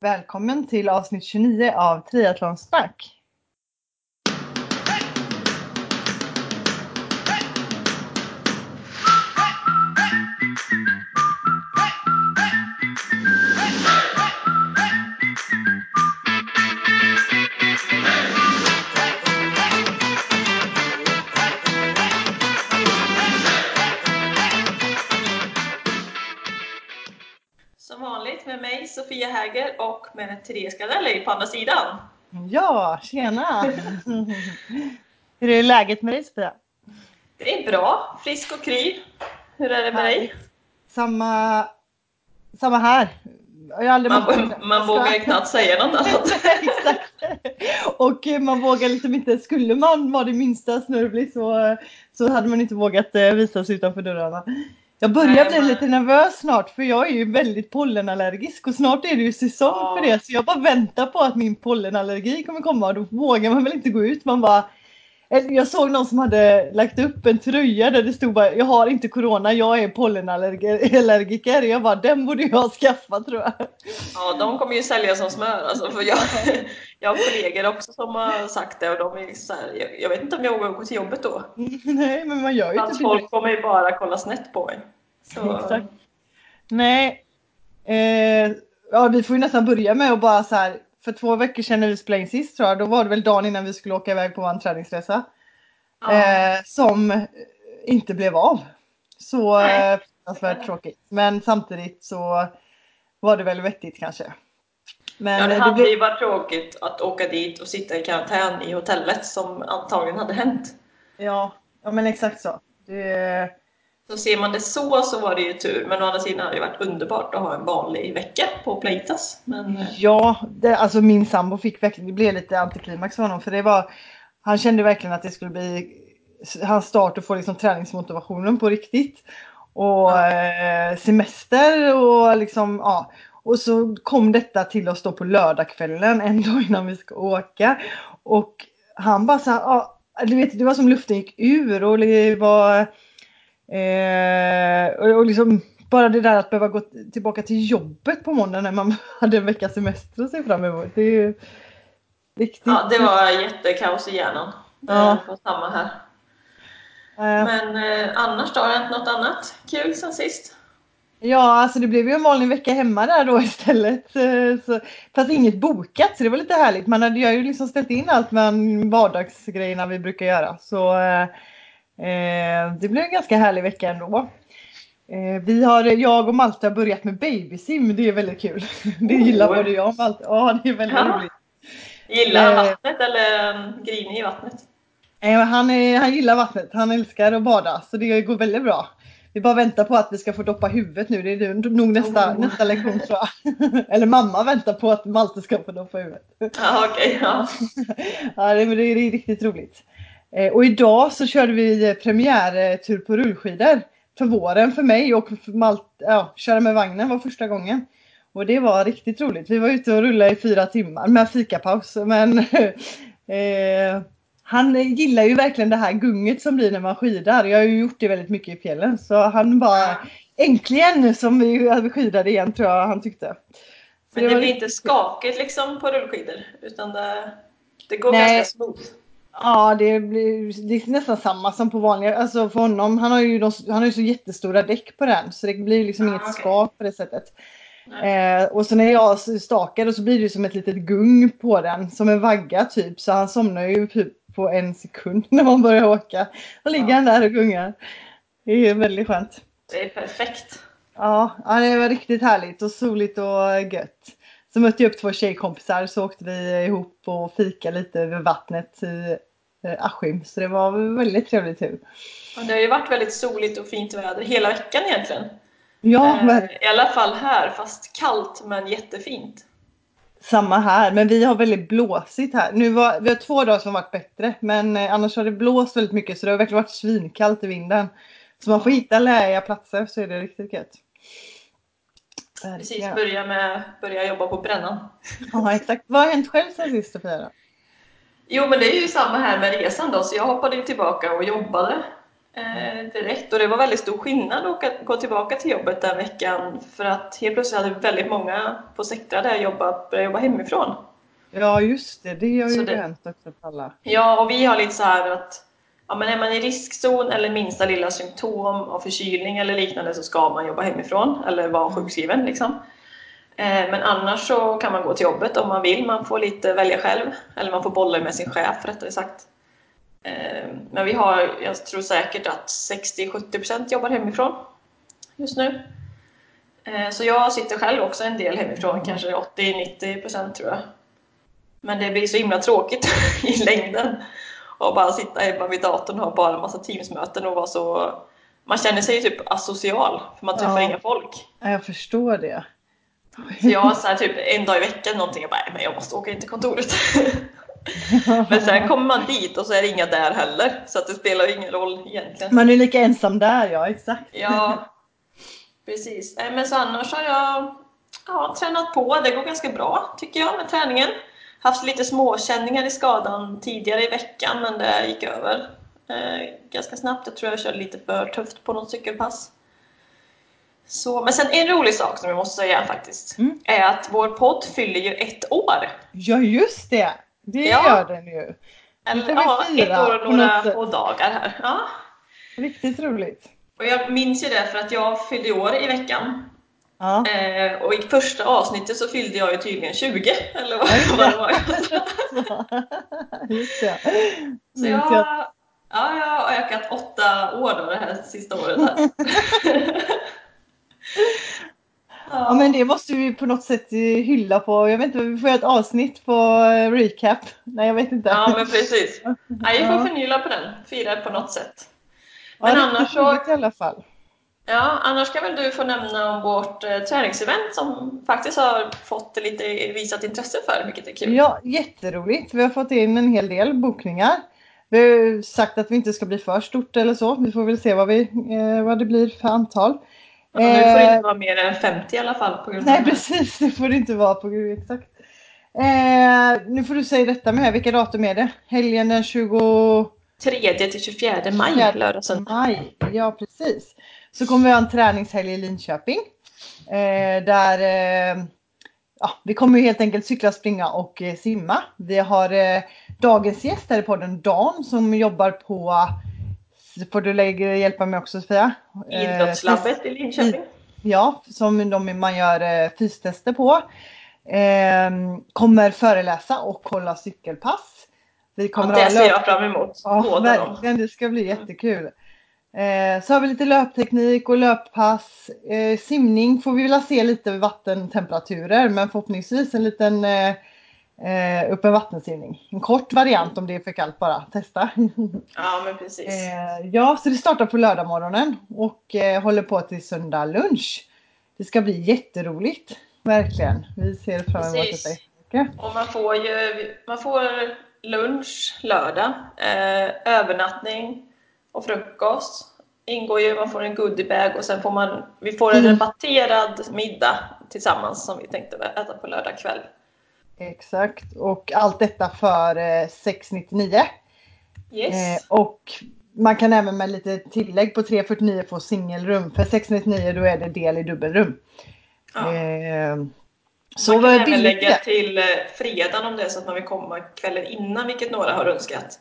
Välkommen till avsnitt 29 av Triathlonsnack. Häger och med Therese Gardelli på andra sidan. Ja, tjena! Hur är läget med dig Sofia? Det är bra, frisk och kry. Hur är det med dig? Samma, samma här. Har aldrig Man, man vågar knappt säga något annat. Exakt. Och man vågar liksom inte, skulle man vara det minsta snörvlig så, så hade man inte vågat eh, visa sig utanför dörrarna. Jag börjar Nej, bli men- lite nervös snart för jag är ju väldigt pollenallergisk och snart är det ju säsong Ja. för det så jag bara väntar på att min pollenallergi kommer komma och då vågar man väl inte gå ut. Man bara, jag såg någon som hade lagt upp en tröja där det stod bara jag har inte corona, jag är pollenallergiker. Jag bara den borde jag skaffa tror jag. Ja, de kommer ju sälja som smör. Alltså, för jag, jag har kollegor också som har sagt det och de är så här, jag, jag vet inte om jag vågar gå till jobbet då. Nej men man gör ju Fast typ folk inte kommer ju bara kolla snett på mig. Så, Exakt. Nej. Eh, ja, vi får ju nästan börja med att bara så här. För två veckor sedan när vi spelade in sist tror jag, då var det väl dagen innan vi skulle åka iväg på en träningsresa. ja. Eh, som inte blev av. Så eh, fruktansvärt tråkigt. Men samtidigt så var det väl vettigt kanske. Men Ja, det eh, hade blev- ju varit tråkigt att åka dit och sitta i karantän i hotellet som antagligen hade hänt. ja, ja, men exakt så. Det, Så ser man det så så var det ju tur, men å andra sidan hade det varit underbart att ha en vanlig vecka på Playtas. Men eh, Ja, det, alltså min sambo fick verkligen, det blev lite antiklimax för honom för det var, han kände verkligen att det skulle bli hans start och få liksom träningsmotivationen på riktigt. Och Ja. eh, semester och liksom, ja. Och så kom detta till oss då på lördagskvällen en dag innan vi ska åka. Och han bara så här, ja, du vet det var som luften gick ur och det var Eh, och, och liksom bara det där att behöva gå tillbaka till jobbet på måndagen när man hade en veckas semester att se fram emot. Det är ju riktigt. ja, det var jättekaos i hjärnan. Ja. Eh, på samma här. Eh, Men eh, annars då, har det hänt något annat kul sen sist? Ja, alltså det blev ju en vanlig vecka hemma där då istället. Eh, Så, fast inget bokat så det var lite härligt. Man hade jag har ju liksom ställt in allt med vardagsgrejerna vi brukar göra. Så eh, det blev en ganska härlig vecka ändå. Eh, vi har, jag och Malte har börjat med babysim. Det är väldigt kul. Det gillar Oh. både jag och Malte. Ja, det är väldigt Ja. roligt. Gillar han Eh. vattnet eller um, grinig i vattnet? Eh, Han, är, han gillar vattnet. Han älskar att bada. Så det går väldigt bra. Vi bara väntar på att vi ska få doppa huvudet nu. Det är nog nästa, Oh. nästa lektion tror jag. Eller mamma väntar på att Malte ska få doppa huvudet. Ja, okej. ja. Ja, det, det är riktigt roligt. Eh, Och idag så körde vi premiärtur på rullskidor. För våren för mig och för Malte, ja, köra med vagnen var första gången. Och det var riktigt roligt. Vi var ute och rullade i fyra timmar med fikapaus. Men eh, han gillar ju verkligen det här gunget som blir när man skidar. Jag har ju gjort det väldigt mycket i fjällen. Så han bara, äntligen som vi skidade igen tror jag han tyckte. Så Men det var blir inte skakigt liksom på rullskidor, utan det, det går Nej. ganska smooth. Ja, det, blir, det är nästan samma som på vanliga, alltså för honom, han har ju, de, han har ju så jättestora däck på den så det blir liksom Ah, inget okej. skak på det sättet. Eh, och så när jag stakar så blir det som ett litet gung på den, som en vagga typ, så han somnar ju typ på en sekund när man börjar åka. Då ligger Ja. han där och gungar. Det är väldigt skönt. Det är perfekt. Ja, det var riktigt härligt och soligt och gött. Så mötte jag upp två tjejkompisar så åkte vi ihop och fika lite över vattnet i Askim. Så det var en väldigt trevlig tur. Och det har ju varit väldigt soligt och fint väder hela veckan egentligen. Ja, men, Eh, I alla fall här, fast kallt men jättefint. samma här. Men vi har väldigt blåsigt här. Nu var, vi har två dagar som varit bättre. Men eh, annars har det blåst väldigt mycket så det har verkligen varit svinkallt i vinden. Så man får hitta läiga platser så är det riktigt gött. Precis, börja, med, börja jobba på brännan. Ja, exakt. Vad har hänt själv sen sist Sofia? Jo, men det är ju samma här med resan då, så jag hoppade ju tillbaka och jobbade eh, direkt och det var väldigt stor skillnad att gå tillbaka till jobbet den veckan för att helt plötsligt hade väldigt många på Sectra där jobbat, börjat jobba hemifrån. Ja just det, det har ju det, hänt också på alla. Ja och vi har lite så här att ja, men är man i riskzon eller minsta lilla symptom av förkylning eller liknande så ska man jobba hemifrån eller vara sjukskriven. Liksom. Eh, men annars så kan man gå till jobbet om man vill. Man får lite välja själv. Eller man får bolla med sin chef rättare sagt. Eh, men vi har, jag tror säkert att 60-70% jobbar hemifrån just nu. Eh, så jag sitter själv också en del hemifrån, kanske 80-90% tror jag. Men det blir så himla tråkigt i längden och bara sitta hemma vid datorn och ha bara en massa Teamsmöten och vara så... Man känner sig typ asocial för man träffar ja. inga folk. Jag förstår det. Så jag har så här, typ en dag i veckan någonting, jag bara, men jag måste åka in till kontoret. men sen kommer man dit och så är det inga där heller, så att det spelar ingen roll egentligen. Man är lika ensam där, ja exakt. Ja, precis. Men så annars har jag ja, tränat på, det går ganska bra tycker jag med träningen. Haft lite småkänningar i skadan tidigare i veckan, men det gick över eh, ganska snabbt. Jag tror jag körde lite för tufft på något cykelpass. Så, men sen en rolig sak som jag måste säga faktiskt, mm. är att vår podd fyller ju ett år. Ja just det, det ja. gör den ju. Eller, ja, ett år och några få dagar här. Ja. Riktigt roligt. Och jag minns ju det för att jag fyllde år i veckan. Ja. Eh, och i första avsnittet så fyllde jag ju tydligen 20 eller vad, vad det var. Just det. Så jag, ja, jag har ökat åtta år då det här sista året. Här. Ja men det måste vi på något sätt hylla på. Jag vet inte, vi får göra ett avsnitt på eh, recap. Nej jag vet inte. Ja men precis. Nej, vi får förnyla på den. Fira på något sätt. Men ja, annars så... i alla fall. Ja, annars kan väl du få nämna om vårt eh, träningsevent som faktiskt har fått lite visat intresse för, vilket är kul. Ja, jätteroligt. Vi har fått in en hel del bokningar. Vi har sagt att vi inte ska bli för stort eller så. Vi får väl se vad, vi, eh, vad det blir för antal. Ja, nu får det inte eh, vara mer än 50 i alla fall. På grund Nej precis, det får det inte vara på grund exakt. Eh, nu får du säga detta med, vilka datum är det? Helgen den 23 till 24 maj, lördag söndag. Maj, ja precis. Så kommer vi ha en träningshelg i Linköping. Eh, där eh, ja, vi kommer helt enkelt cykla, springa och eh, simma. Vi har eh, dagens gäst här i podden, Dan, som jobbar på får du lägga, hjälpa mig också Sofia. Idrottslabbet i Linköping. Ja, som de, man gör eh, fystester på. Eh, kommer föreläsa och hålla cykelpass. Vi kommer ja, det ser jag fram emot. Ja, verkligen. Det ska bli jättekul. Eh, så har vi lite löpteknik och löppass. Eh, simning får vi vilja se lite vattentemperaturer men förhoppningsvis en liten eh, upp en vattensimning. En kort variant om det är för kallt bara. Testa. Ja men precis. Eh, ja så det startar på lördag morgonen och eh, håller på till söndag lunch. Det ska bli jätteroligt. Verkligen. Vi ser fram emot det mycket. Och man får ju man får lunch lördag, eh, övernattning och frukost ingår ju, man får en goodiebag och sen får man, vi får en mm. rabatterad middag tillsammans som vi tänkte äta på lördag kväll. Exakt och allt detta för eh, 699. Yes. Eh, och man kan även med lite tillägg på 349 få singelrum. För 699 då är det del i dubbelrum. Ja. Eh, så man kan även lägga till eh, fredagen om det är så att man vill komma kvällen innan, vilket några har önskat.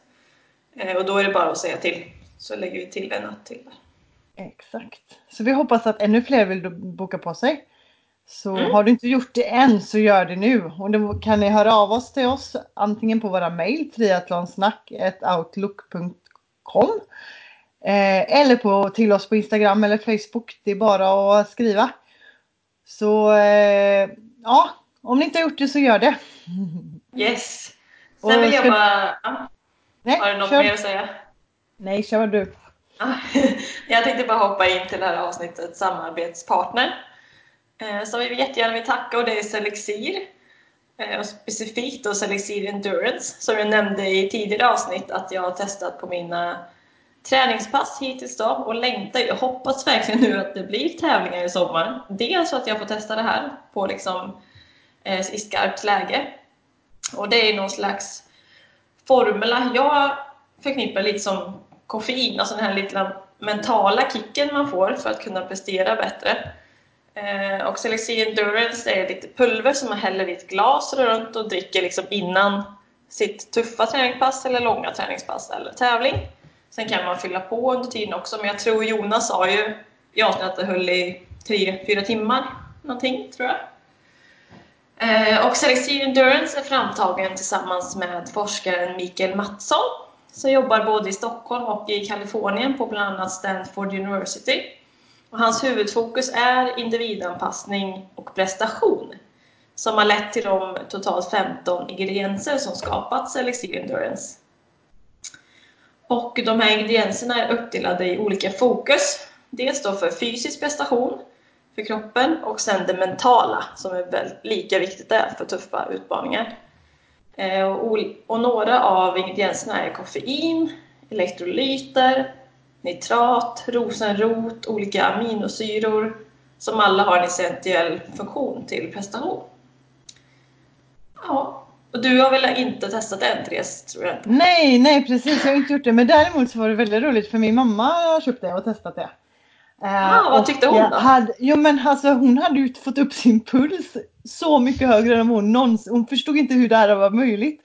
Eh, och då är det bara att säga till, så lägger vi till en natt till. Exakt. Så vi hoppas att ännu fler vill boka på sig. Så mm. har du inte gjort det än så gör det nu. Och då kan ni höra av oss till oss antingen på våra mejl triathlonsnack.outlook.com eh, eller på, till oss på Instagram eller Facebook. Det är bara att skriva. Så eh, ja, om ni inte har gjort det så gör det. Yes. Sen vill jag bara... Ja. Nej, har du något kör. mer att säga? Nej, kör du. jag tänkte bara hoppa in till det här avsnittet samarbetspartner. Eh, så som vi jättegärna vill tacka och det är Selexir. Eh, och specifikt då Selexir Endurance som jag nämnde i tidigare avsnitt att jag har testat på mina träningspass hittills då och längtar. Jag hoppas verkligen nu att det blir tävlingar i sommar. Dels så att jag får testa det här på liksom, eh, i skarpt läge. Och det är någon slags formula. Jag förknippar lite som koffein, alltså den här lilla mentala kicken man får för att kunna prestera bättre. Eh, och Selexi liksom Endurance är lite pulver som man häller i ett glas runt och dricker liksom innan sitt tuffa träningspass eller långa träningspass eller tävling. Sen kan man fylla på under tiden också, men jag tror Jonas sa ju i avsnittet att det höll i 3-4 timmar någonting, tror jag. Eh, och Selective liksom Endurance är framtagen tillsammans med forskaren Mikael Mattsson som jobbar både i Stockholm och i Kalifornien på bland annat Stanford University. Och hans huvudfokus är individanpassning och prestation som har lett till de totalt 15 ingredienser som skapat Selective Endurance. Och de här ingredienserna är uppdelade i olika fokus. Dels då för fysisk prestation, för kroppen och sen det mentala som är väl lika viktigt där för tuffa utmaningar. Eh, och några av ingredienserna är koffein, elektrolyter, nitrat, rosenrot, olika aminosyror som alla har en essentiell funktion till prestation. Ja, och du har väl inte testat det än Therese, tror jag? Nej, nej precis, jag har inte gjort det. Men däremot så var det väldigt roligt för min mamma har köpt det och testat det. Ah, vad tyckte hon då? Hade, jo men alltså hon hade ju fått upp sin puls så mycket högre än hon någonsin. Hon förstod inte hur det här var möjligt.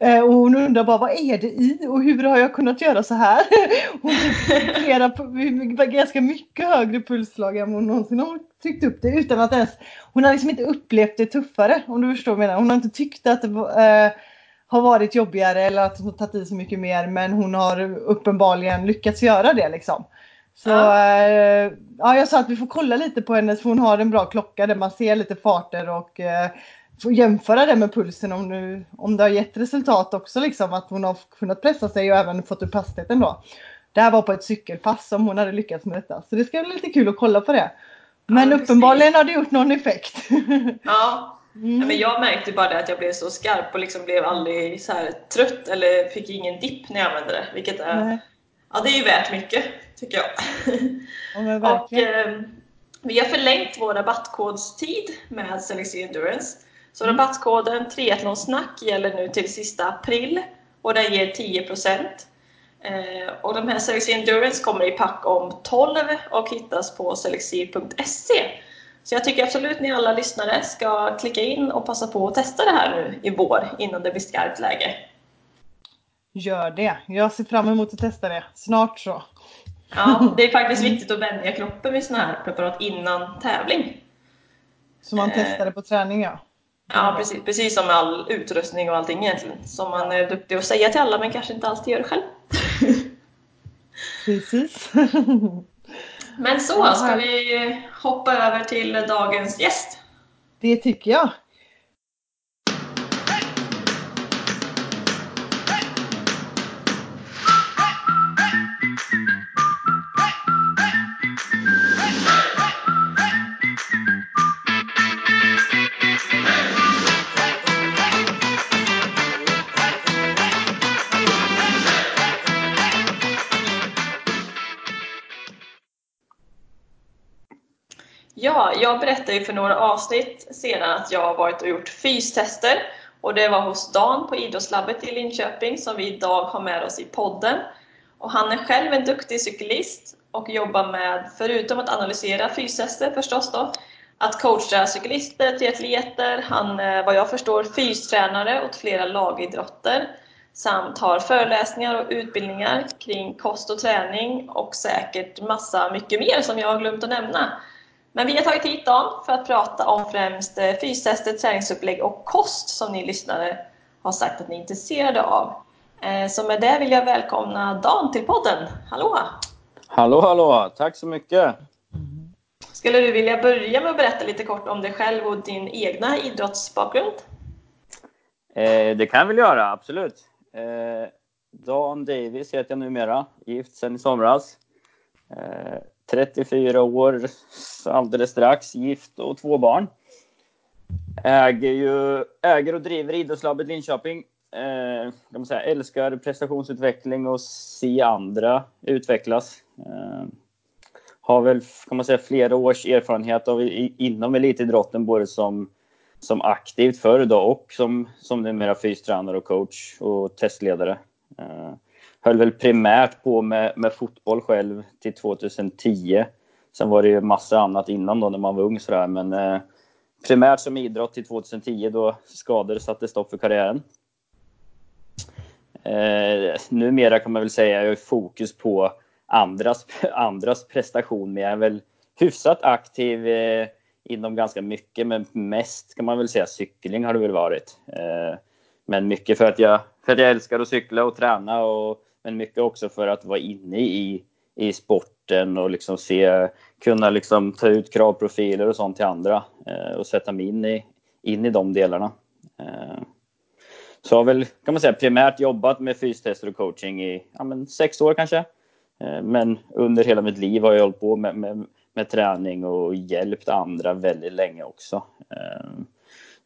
Eh, och hon undrar bara vad är det i och hur har jag kunnat göra så här? Hon fick flera, ganska mycket högre pulsslag än hon någonsin har tryckt upp det utan att ens, hon har liksom inte upplevt det tuffare om du förstår vad jag menar. Hon har inte tyckt att det eh, har varit jobbigare eller att hon tagit i så mycket mer men hon har uppenbarligen lyckats göra det liksom. Så ja. Eh, ja, jag sa att vi får kolla lite på henne för hon har en bra klocka där man ser lite farter och eh, får jämföra det med pulsen om, nu, om det har gett resultat också liksom att hon har kunnat pressa sig och även fått upp hastigheten då. Det här var på ett cykelpass som hon hade lyckats med detta så det ska bli lite kul att kolla på det. Men ja, uppenbarligen har det gjort någon effekt. Ja. Mm. men jag märkte bara det att jag blev så skarp och liksom blev aldrig så trött eller fick ingen dipp när jag använde det. Vilket är, ja, det är ju värt mycket tycker jag. Ja, och, eh, vi har förlängt vår rabattkodstid med Selexi Endurance. Så mm. rabattkoden triathlonsnack gäller nu till sista april och den ger 10% eh, och de här Selexi Endurance kommer i pack om 12 och hittas på selexir.se. Så jag tycker absolut ni alla lyssnare ska klicka in och passa på att testa det här nu i vår innan det blir skarpt läge. Gör det! Jag ser fram emot att testa det snart så. Ja, det är faktiskt viktigt att vänja kroppen vid sådana här preparat innan tävling. Så man testar det på träning ja? Ja, precis, precis som med all utrustning och allting egentligen. Som man är duktig att säga till alla men kanske inte alltid gör själv. precis. men så, ska vi hoppa över till dagens gäst? Det tycker jag. Jag berättade ju för några avsnitt sedan att jag har varit och gjort fystester och det var hos Dan på Idrottslabbet i Linköping som vi idag har med oss i podden. Och han är själv en duktig cyklist och jobbar med, förutom att analysera fystester förstås då, att coacha cyklister, triatleter, han är vad jag förstår fystränare åt flera lagidrotter samt har föreläsningar och utbildningar kring kost och träning och säkert massa mycket mer som jag har glömt att nämna. Men vi har tagit hit Dan för att prata om främst eh, fystester, träningsupplägg och kost som ni lyssnare har sagt att ni är intresserade av. Eh, så med det vill jag välkomna Dan till podden. Hallå! Hallå, hallå! Tack så mycket! Skulle du vilja börja med att berätta lite kort om dig själv och din egna idrottsbakgrund? Eh, det kan jag väl göra, absolut. Eh, Dan Davis heter jag numera, gift sedan i somras. Eh, 34 år alldeles strax, gift och två barn. Äger, ju, äger och driver Idrottslabbet Linköping. Eh, kan säga, älskar prestationsutveckling och se andra utvecklas. Eh, har väl kan man säga, flera års erfarenhet av, inom elitidrotten både som, som aktivt förr då och som, som numera fystränare och coach och testledare. Eh, höll väl primärt på med, med fotboll själv till 2010. Sen var det ju massa annat innan då när man var ung sådär, men eh, primärt som idrott till 2010 då skador satte stopp för karriären. Eh, numera kan man väl säga att jag är fokus på andras, andras prestation, men jag är väl hyfsat aktiv eh, inom ganska mycket, men mest kan man väl säga cykling har det väl varit. Eh, men mycket för att, jag, för att jag älskar att cykla och träna, och, men mycket också för att vara inne i, i sporten och liksom se, kunna liksom ta ut kravprofiler och sånt till andra eh, och sätta mig in i, in i de delarna. Eh, så har väl, kan man säga, primärt jobbat med fystester och coaching i ja, men sex år kanske. Eh, men under hela mitt liv har jag hållit på med, med, med träning och hjälpt andra väldigt länge också. Eh,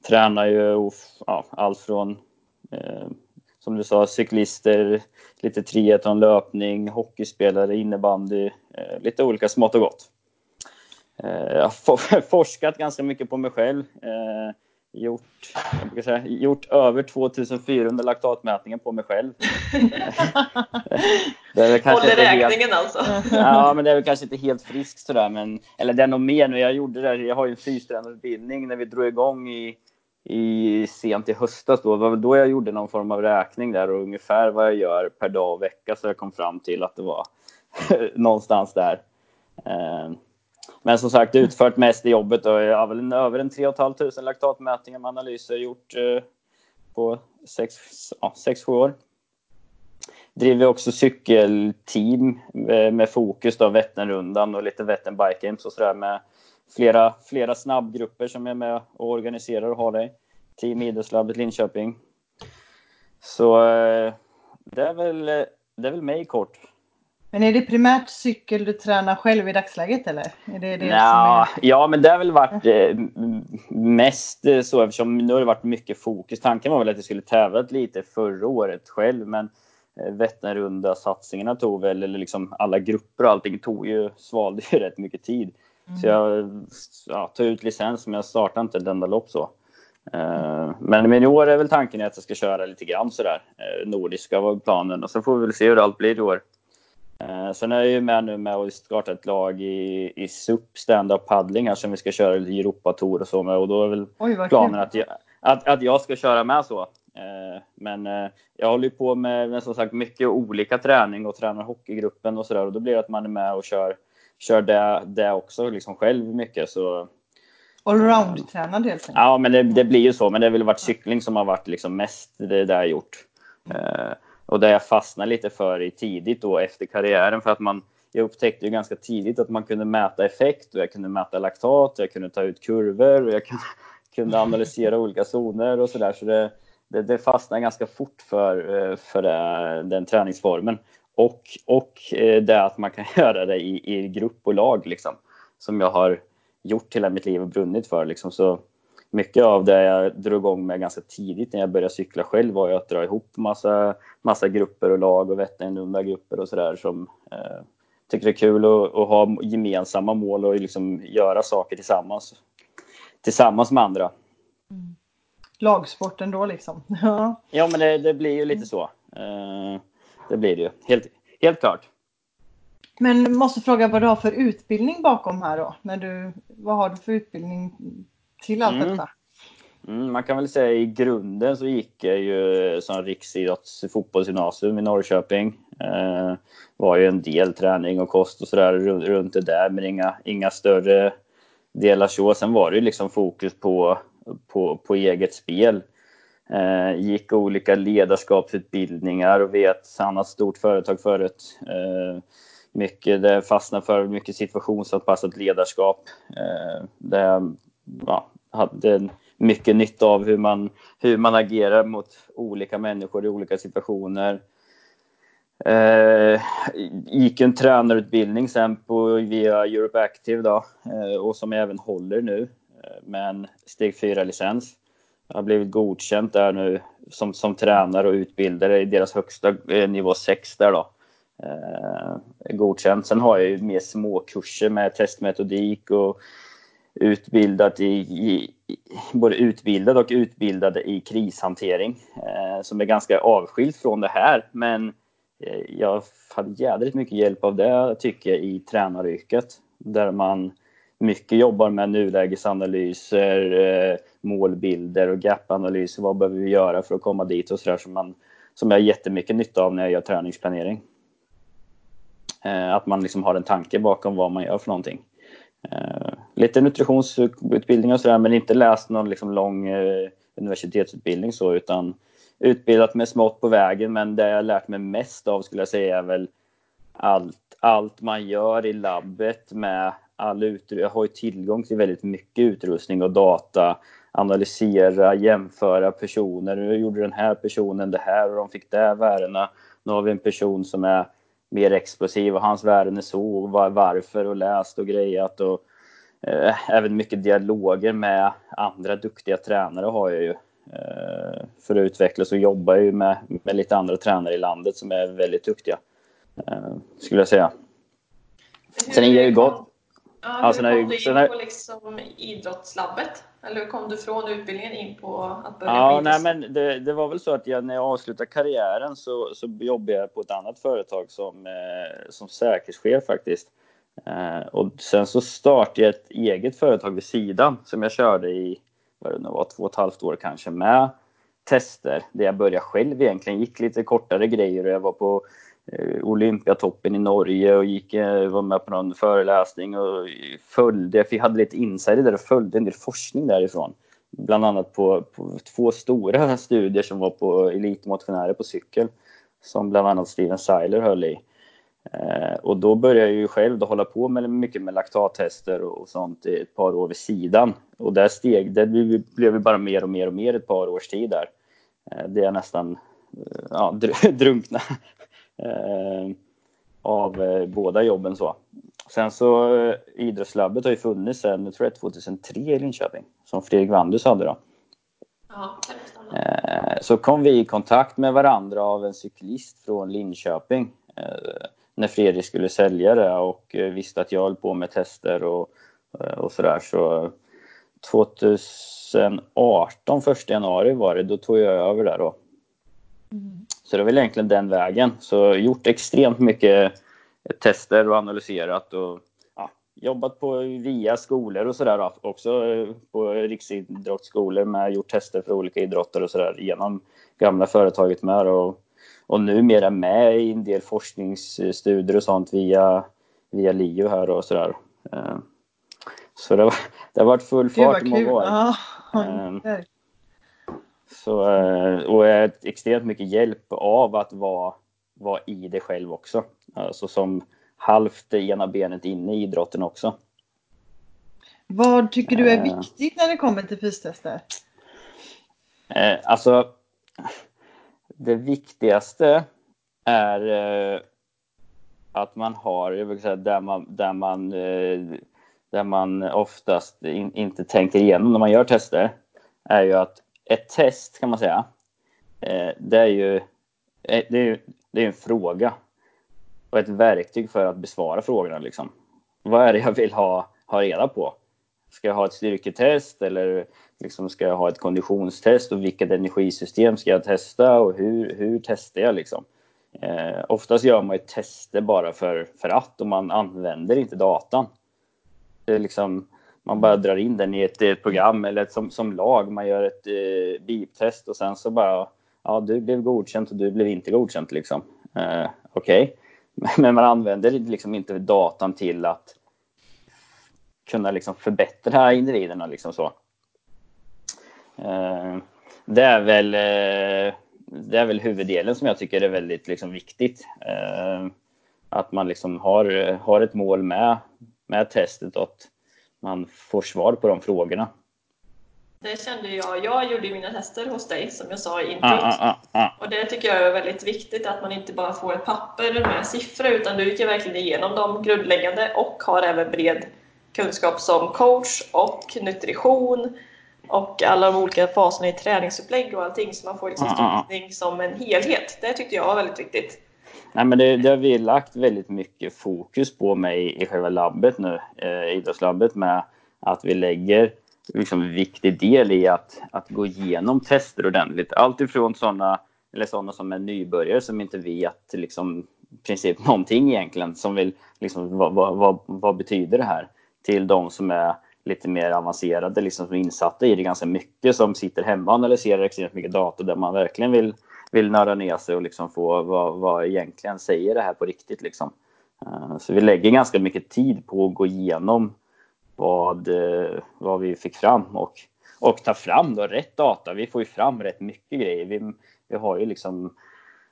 tränar ju ja, allt från, eh, som du sa, cyklister, lite triathlon, löpning, hockeyspelare, innebandy, eh, lite olika smått och gott. Eh, jag har forskat ganska mycket på mig själv. Eh, gjort, jag säga, gjort över 2400 laktatmätningar på mig själv. det Håller räkningen helt, alltså? ja, men det är väl kanske inte helt friskt sådär, men eller det är nog mer nu. Jag gjorde det, jag har ju en fystränarutbildning när vi drog igång i, i sent i höstas då. Det var då jag gjorde någon form av räkning där och ungefär vad jag gör per dag och vecka så jag kom fram till att det var någonstans där. Eh, men som sagt, utfört mest i jobbet och jag har väl över en 3 500 laktatmätningar med analyser gjort eh, på 6-7 år. Driver också cykelteam eh, med fokus då Vätternrundan och lite Vättern Bike Games och sådär med flera, flera snabbgrupper som är med och organiserar och har det. Team Idrottslabbet Linköping. Så eh, det är väl, det är väl mig kort. Men är det primärt cykel du tränar själv i dagsläget eller? Är det det Nja, är... Ja, men det har väl varit eh, mest eh, så eftersom nu har det varit mycket fokus. Tanken var väl att jag skulle tävlat lite förra året själv, men eh, Vätternrunda satsningarna tog väl, eller liksom alla grupper och allting tog ju, svalde ju rätt mycket tid. Mm. Så jag ja, tog ut licens, men jag startade inte ett enda lopp så. Uh, men, men i år är väl tanken att jag ska köra lite grann sådär. Uh, nordiska var planen och så får vi väl se hur allt blir i år. Eh, sen är jag ju med nu med att starta ett lag i, i SUP, stand-up paddling här som vi ska köra lite Europatour och så med och då är väl Oj, planen att jag, att, att jag ska köra med så. Eh, men eh, jag håller ju på med, med som sagt mycket olika träning och tränar hockeygruppen och sådär och då blir det att man är med och kör, kör det, det också liksom själv mycket så Allround-tränad helt enkelt? Ja, men det, det, blir ju så. Men det har väl varit cykling som har varit liksom mest det där jag gjort. Mm. Och det jag fastnade lite för i tidigt då efter karriären för att man jag upptäckte ju ganska tidigt att man kunde mäta effekt och jag kunde mäta laktat, och jag kunde ta ut kurvor och jag kunde, kunde analysera olika zoner och sådär. Så det, det, det fastnade ganska fort för, eh, för det, den träningsformen. Och, och eh, det att man kan göra det i, i grupp och lag liksom. Som jag har gjort hela mitt liv och brunnit för liksom. Så mycket av det jag drog igång med ganska tidigt när jag började cykla själv var ju att dra ihop massa, massa grupper och lag och Vätternrunda grupper och sådär som eh, tycker det är kul att, att, ha gemensamma mål och liksom göra saker tillsammans. Tillsammans med andra. Mm. Lagsporten då liksom. ja men det, det, blir ju lite så. Eh, det blir det ju. Helt, helt klart. Men måste fråga vad du har för utbildning bakom här då? När du, vad har du för utbildning till allt mm. detta? Mm, man kan väl säga i grunden så gick jag ju som riksidrotts fotbollsgymnasium i Norrköping. Eh, var ju en del träning och kost och sådär runt det där men inga, inga större delar så. Sen var det ju liksom fokus på, på, på eget spel. Eh, gick olika ledarskapsutbildningar och vet annat stort företag förut. Eh, mycket, det fastnade för mycket situationsanpassat ledarskap. Eh, det ja, hade mycket nytta av hur man, hur man agerar mot olika människor i olika situationer. Eh, gick en tränarutbildning sen på, via Europe Active då, eh, och som jag även håller nu eh, med en steg 4-licens. Jag har blivit godkänt där nu som, som tränare och utbildare i deras högsta eh, nivå 6 där då. Eh, godkänt. Sen har jag ju mer småkurser med testmetodik och utbildat i, i, både utbildad och utbildade i krishantering eh, som är ganska avskilt från det här. Men eh, jag hade jädrigt mycket hjälp av det tycker jag i tränaryrket. Där man mycket jobbar med nulägesanalyser, eh, målbilder och gapanalyser. Vad behöver vi göra för att komma dit och sådär som, som jag har jättemycket nytta av när jag gör träningsplanering. Eh, att man liksom har en tanke bakom vad man gör för någonting. Eh, lite nutritionsutbildning och sådär men inte läst någon liksom lång eh, universitetsutbildning så utan utbildat mig smått på vägen men det jag lärt mig mest av skulle jag säga är väl allt, allt man gör i labbet med all utrustning. Jag har ju tillgång till väldigt mycket utrustning och data. Analysera, jämföra personer. Nu gjorde den här personen det här och de fick det värdena. Nu har vi en person som är mer explosiv och hans värden är så och varför och läst och grejat och eh, även mycket dialoger med andra duktiga tränare har jag ju. Eh, för att utvecklas och jobbar ju med, med lite andra tränare i landet som är väldigt duktiga. Eh, skulle jag säga. Sen är jag ju gått Ja, hur alltså, kom du in på liksom idrottslabbet? Eller hur kom du från utbildningen in på att börja ja, nej, men det, det, var väl så att jag, när jag avslutade karriären så, så jobbade jag på ett annat företag som, eh, som säkerhetschef faktiskt. Eh, och sen så startade jag ett eget företag vid sidan som jag körde i vad det nu var, två och ett halvt år kanske med tester där jag började själv egentligen. Gick lite kortare grejer och jag var på Eh, Olympiatoppen i Norge och gick, eh, var med på någon föreläsning och följde, jag hade lite insider där och följde en del forskning därifrån. Bland annat på, på två stora studier som var på elitmotionärer på cykel som bland annat Steven Seiler höll i. Eh, och då började jag ju själv då hålla på med mycket med laktattester och, sånt i ett par år vid sidan. Och där steg, det blev bara mer och mer och mer ett par års tid där. Eh, det är nästan eh, ja, drunkna av eh, båda jobben. så. Sen så eh, idrottslabbet har ju funnits sedan, jag tror är 2003 i Linköping, som Fredrik Wandus hade då. Ja, eh, så kom vi i kontakt med varandra av en cyklist från Linköping eh, när Fredrik skulle sälja det och eh, visste att jag höll på med tester och, och sådär. Så 2018, 1 januari var det, då tog jag över där då. Mm. Så det är väl egentligen den vägen. Så gjort extremt mycket tester och analyserat och ja, jobbat på via skolor och sådär också på riksidrottsskolor med gjort tester för olika idrotter och sådär genom gamla företaget med och, och numera med i en del forskningsstudier och sånt via, via LIO här och sådär. Eh, så det, har, det har varit full fart i många år. Ja, så, eh, och extremt mycket hjälp av att vara, vara i det själv också. Alltså som halvt det ena benet inne i idrotten också. Vad tycker du är eh. viktigt när det kommer till fystester? Eh, alltså, det viktigaste är att man har, jag vill säga, där man, där man, där man oftast in, inte tänker igenom när man gör tester, är ju att ett test kan man säga. Eh, det är ju eh, det är, det är en fråga och ett verktyg för att besvara frågorna. Liksom. Vad är det jag vill ha, ha reda på? Ska jag ha ett styrketest eller liksom ska jag ha ett konditionstest och vilket energisystem ska jag testa och hur, hur testar jag liksom? Eh, oftast gör man ju tester bara för, för att och man använder inte datan. Det är liksom, man bara drar in den i ett, ett program eller ett, som, som lag. Man gör ett eh, biptest och sen så bara, ja du blev godkänt och du blev inte godkänt liksom. Eh, Okej, okay. men man använder liksom inte datan till att kunna liksom förbättra individerna liksom så. Eh, det är väl eh, det är väl huvuddelen som jag tycker är väldigt liksom, viktigt. Eh, att man liksom har, har ett mål med, med testet. Att man får svar på de frågorna. Det kände jag. Jag gjorde mina tester hos dig som jag sa i introt. Ah, ah, ah, och det tycker jag är väldigt viktigt att man inte bara får ett papper med siffror utan du gick verkligen igenom de grundläggande och har även bred kunskap som coach och nutrition och alla de olika faserna i träningsupplägg och allting så man får liksom stöttning som en helhet. Det tyckte jag var väldigt viktigt. Nej, men det, det har vi lagt väldigt mycket fokus på mig i själva labbet nu, eh, idrottslabbet, med att vi lägger liksom en viktig del i att, att gå igenom tester ordentligt. Allt ifrån sådana eller sådana som är nybörjare som inte vet liksom princip någonting egentligen som vill liksom vad, vad, vad, vad betyder det här till de som är lite mer avancerade, liksom som är insatta i det ganska mycket, som sitter hemma och analyserar extremt mycket data där man verkligen vill, vill nörda ner sig och liksom få vad, vad egentligen säger det här på riktigt. Liksom. Eh, så vi lägger ganska mycket tid på att gå igenom vad, eh, vad vi fick fram och, och ta fram då rätt data. Vi får ju fram rätt mycket grejer. Vi, vi har ju liksom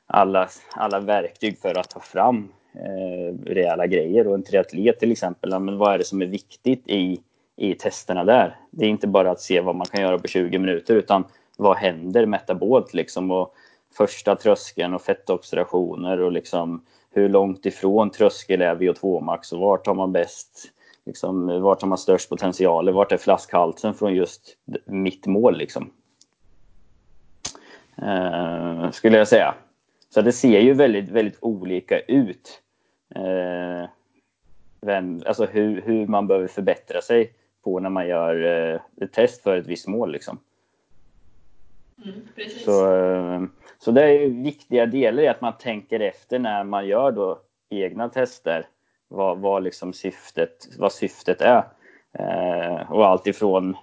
alla, alla verktyg för att ta fram eh, rejäla grejer. Och en triatlet till exempel, men vad är det som är viktigt i, i testerna där? Det är inte bara att se vad man kan göra på 20 minuter utan vad händer metabolt liksom? Och första tröskeln och fettoxidationer och liksom hur långt ifrån tröskel är VO2 max och vart har man bäst liksom, vart har man störst potential? Vart är flaskhalsen från just mitt mål liksom? Eh, skulle jag säga. Så det ser ju väldigt, väldigt olika ut. Eh, vem, alltså hur, hur man behöver förbättra sig på när man gör eh, ett test för ett visst mål. Liksom. Mm, så, ehm, så det är viktiga delar i att man tänker efter när man gör då egna tester vad, vad, liksom syftet, vad syftet är. Eh, och allt ifrån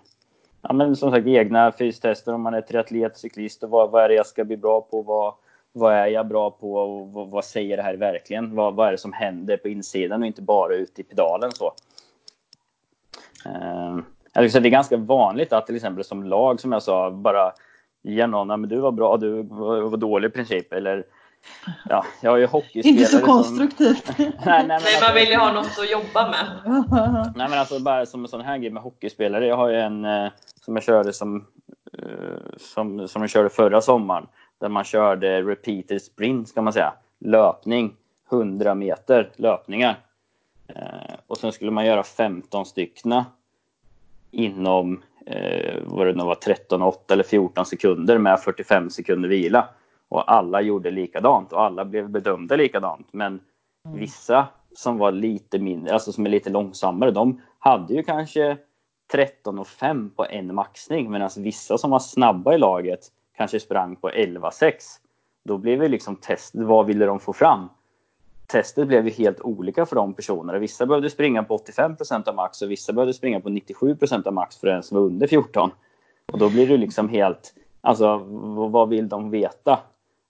ja, men som sagt, egna fystester om man är triatlet, cyklist och vad, vad är det jag ska bli bra på? Vad, vad är jag bra på och vad, vad säger det här verkligen? Vad, vad, är det som händer på insidan och inte bara ute i pedalen så? Uh, det är ganska vanligt att till exempel som lag som jag sa bara ge någon, men du var bra, du var, var dålig i princip eller Ja, jag är ju hockeyspelare. Inte så konstruktivt. Som... nej, nej, men alltså... man vill ju ha något att jobba med. nej, men alltså bara som en sån här grej med hockeyspelare. Jag har ju en eh, som jag körde som, eh, som, som jag körde förra sommaren där man körde repeated sprint, ska man säga. Löpning, 100 meter löpningar. Eh, och sen skulle man göra 15 styckna inom eh, vad det nu var, 13, 8 eller 14 sekunder med 45 sekunder vila. Och alla gjorde likadant och alla blev bedömda likadant. Men mm. vissa som var lite mindre, alltså som är lite långsammare, de hade ju kanske 13 och 5 på en maxning medan vissa som var snabba i laget kanske sprang på 11,6. Då blev det liksom test, vad ville de få fram? Testet blev ju helt olika för de personerna. Vissa behövde springa på 85% av max och vissa behövde springa på 97% av max för den som var under 14. Och då blir det liksom helt, alltså vad vill de veta?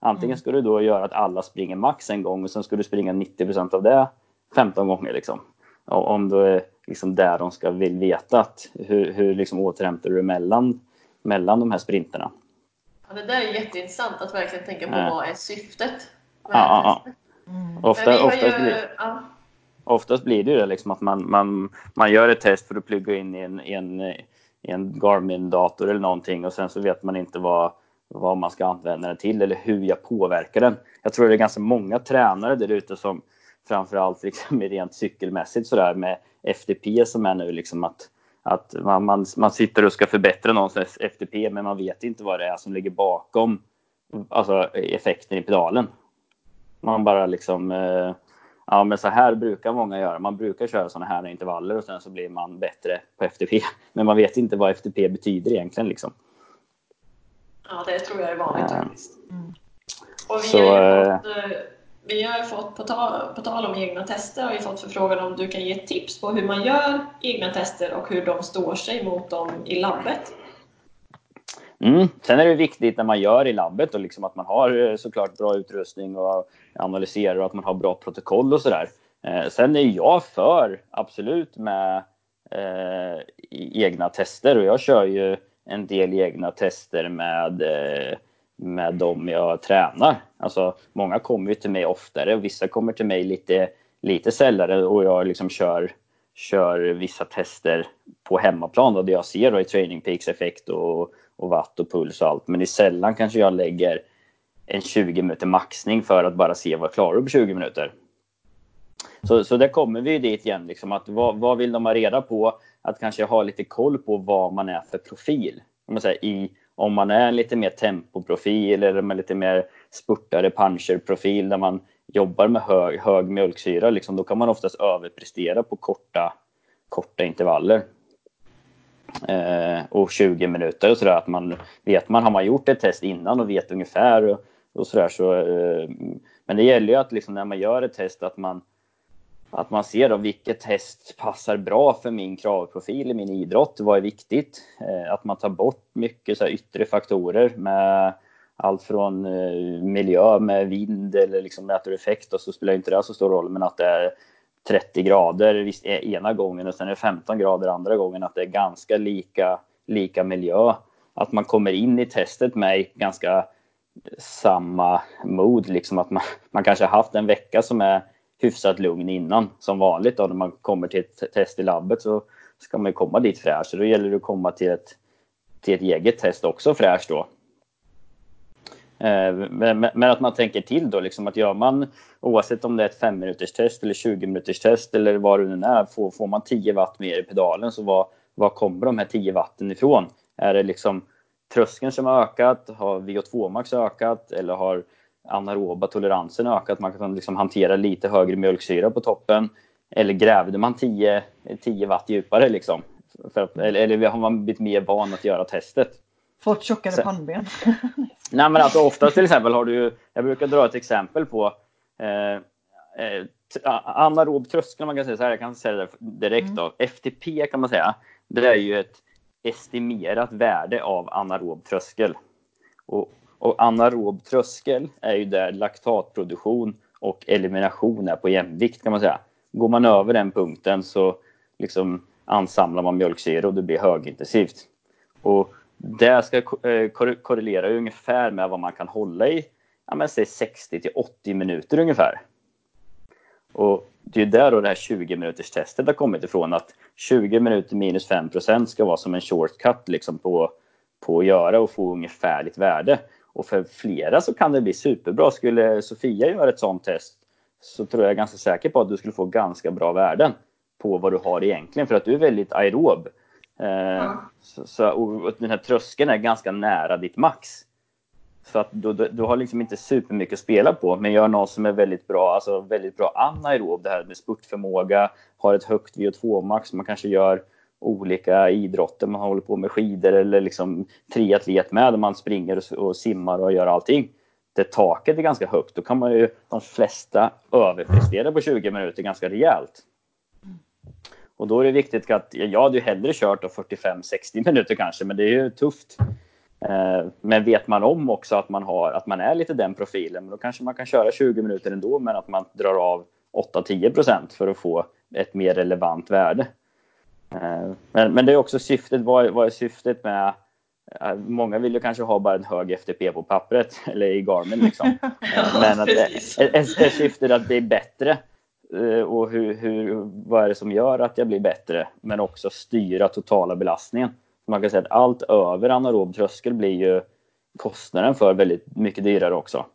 Antingen mm. ska du då göra att alla springer max en gång och sen ska du springa 90% av det 15 gånger liksom. Och om det är liksom där de ska vill veta att hur, hur liksom återhämtar du mellan, mellan de här sprinterna. Ja, det där är jätteintressant att verkligen tänka på ja. vad är syftet. Ja, ja, ja. Mm. Ofta, oftast, ju, blir, ja. oftast blir det ju det liksom att man, man, man gör ett test för att plugga in i en, i en, i en Garmin-dator eller någonting och sen så vet man inte vad, vad man ska använda den till eller hur jag påverkar den. Jag tror det är ganska många tränare där ute som framförallt liksom rent cykelmässigt sådär med FTP som är nu liksom att att man, man, man sitter och ska förbättra någons FTP men man vet inte vad det är som ligger bakom alltså effekten i pedalen. Man bara liksom, eh, ja men så här brukar många göra. Man brukar köra sådana här intervaller och sen så blir man bättre på FTP. Men man vet inte vad FTP betyder egentligen liksom. Ja, det tror jag är vanligt faktiskt. Mm. Och vi så, har eh, fått eh, vi har fått, på tal, på tal om egna tester, har vi fått förfrågan om du kan ge tips på hur man gör egna tester och hur de står sig mot dem i labbet. Mm. Sen är det viktigt när man gör i labbet och liksom att man har eh, såklart bra utrustning och analyserar och att man har bra protokoll och sådär. Eh, sen är jag för, absolut, med eh, egna tester och jag kör ju en del egna tester med eh, med dem jag tränar. Alltså, många kommer ju till mig oftare och vissa kommer till mig lite, lite sällare och jag liksom kör, kör vissa tester på hemmaplan då, där jag ser då i training peaks effekt och, och watt och puls och allt. Men i sällan kanske jag lägger en 20 minuter maxning för att bara se vad jag klarar på 20 minuter. Så, så där kommer vi dit igen, liksom, att vad, vad vill de ha reda på? Att kanske ha lite koll på vad man är för profil. Om man säger, i, om man är lite mer tempoprofil eller med lite mer spurtare puncherprofil där man jobbar med hög, hög mjölksyra, liksom, då kan man oftast överprestera på korta, korta intervaller. Eh, och 20 minuter och sådär. Att man vet man, har man gjort ett test innan och vet ungefär och sådär. Så, eh, men det gäller ju att liksom när man gör ett test att man, att man ser då vilket test passar bra för min kravprofil i min idrott. Vad är viktigt? Eh, att man tar bort mycket så yttre faktorer med allt från eh, miljö med vind eller liksom vädereffekt och så spelar inte det så stor roll men att det är 30 grader visst, ena gången och sen är det 15 grader andra gången att det är ganska lika, lika miljö. Att man kommer in i testet med ganska samma mod, liksom att man, man kanske har haft en vecka som är hyfsat lugn innan som vanligt. Då, när man kommer till ett test i labbet så ska man komma dit fräsch. Så då gäller det att komma till ett, till ett eget test också fräsch då. Eh, men att man tänker till då, liksom att gör man oavsett om det är ett 5 minuters test eller 20 minuters test eller vad det nu är, får, får man 10 watt mer i pedalen så var, var kommer de här 10 watten ifrån? Är det liksom tröskeln som har ökat? Har VO2 max ökat? Eller har anaeroba toleransen ökat? Man kan liksom hantera lite högre mjölksyra på toppen. Eller grävde man 10, 10 watt djupare liksom? Att, eller, eller har man blivit mer van att göra testet? Fått tjockare så. pannben. Nej men alltså oftast till exempel har du jag brukar dra ett exempel på eh, eh, anaerob tröskel, man kan säga så här, jag kan säga det direkt mm. då. FTP kan man säga, det är ju ett estimerat värde av anaerob tröskel. Och, och anaerob tröskel är ju där laktatproduktion och elimination är på jämvikt kan man säga. Går man över den punkten så liksom ansamlar man mjölksyra och det blir högintensivt. Och det ska eh, korrelera ungefär med vad man kan hålla i ja, men säg 60 till 80 minuter ungefär. Och det är där då det här 20 minuters testet har kommit ifrån att 20 minuter minus 5% ska vara som en shortcut liksom på, på att göra och få ungefärligt värde. Och för flera så kan det bli superbra. Skulle Sofia göra ett sånt test så tror jag ganska säker på att du skulle få ganska bra värden på vad du har egentligen för att du är väldigt aerob. Eh, så, så, och den här tröskeln är ganska nära ditt max. Så att du, du, du, har liksom inte supermycket att spela på, men gör någon som är väldigt bra, alltså väldigt bra anaerob, det här med spurtförmåga, har ett högt VO2-max, man kanske gör olika idrotter, man håller på med skidor eller liksom triatlet med, man springer och, och simmar och gör allting. Det taket är ganska högt, då kan man ju de flesta överprestera på 20 minuter ganska rejält. Och då är det viktigt att, jag hade ju hellre kört 45-60 minuter kanske, men det är ju tufft. Eh, men vet man om också att man, har, att man är lite den profilen, då kanske man kan köra 20 minuter ändå, men att man drar av 8-10% för att få ett mer relevant värde. Eh, men, men det är också syftet, vad, vad är syftet med eh, Många vill ju kanske ha bara en hög FTP på pappret eller i Garmin liksom. Men att, är, är syftet att bli bättre Eh, och hur, hur, vad är det som gör att jag blir bättre? Men också styra totala belastningen man kan säga att allt över anaerob tröskel blir ju kostnaden för väldigt mycket dyrare också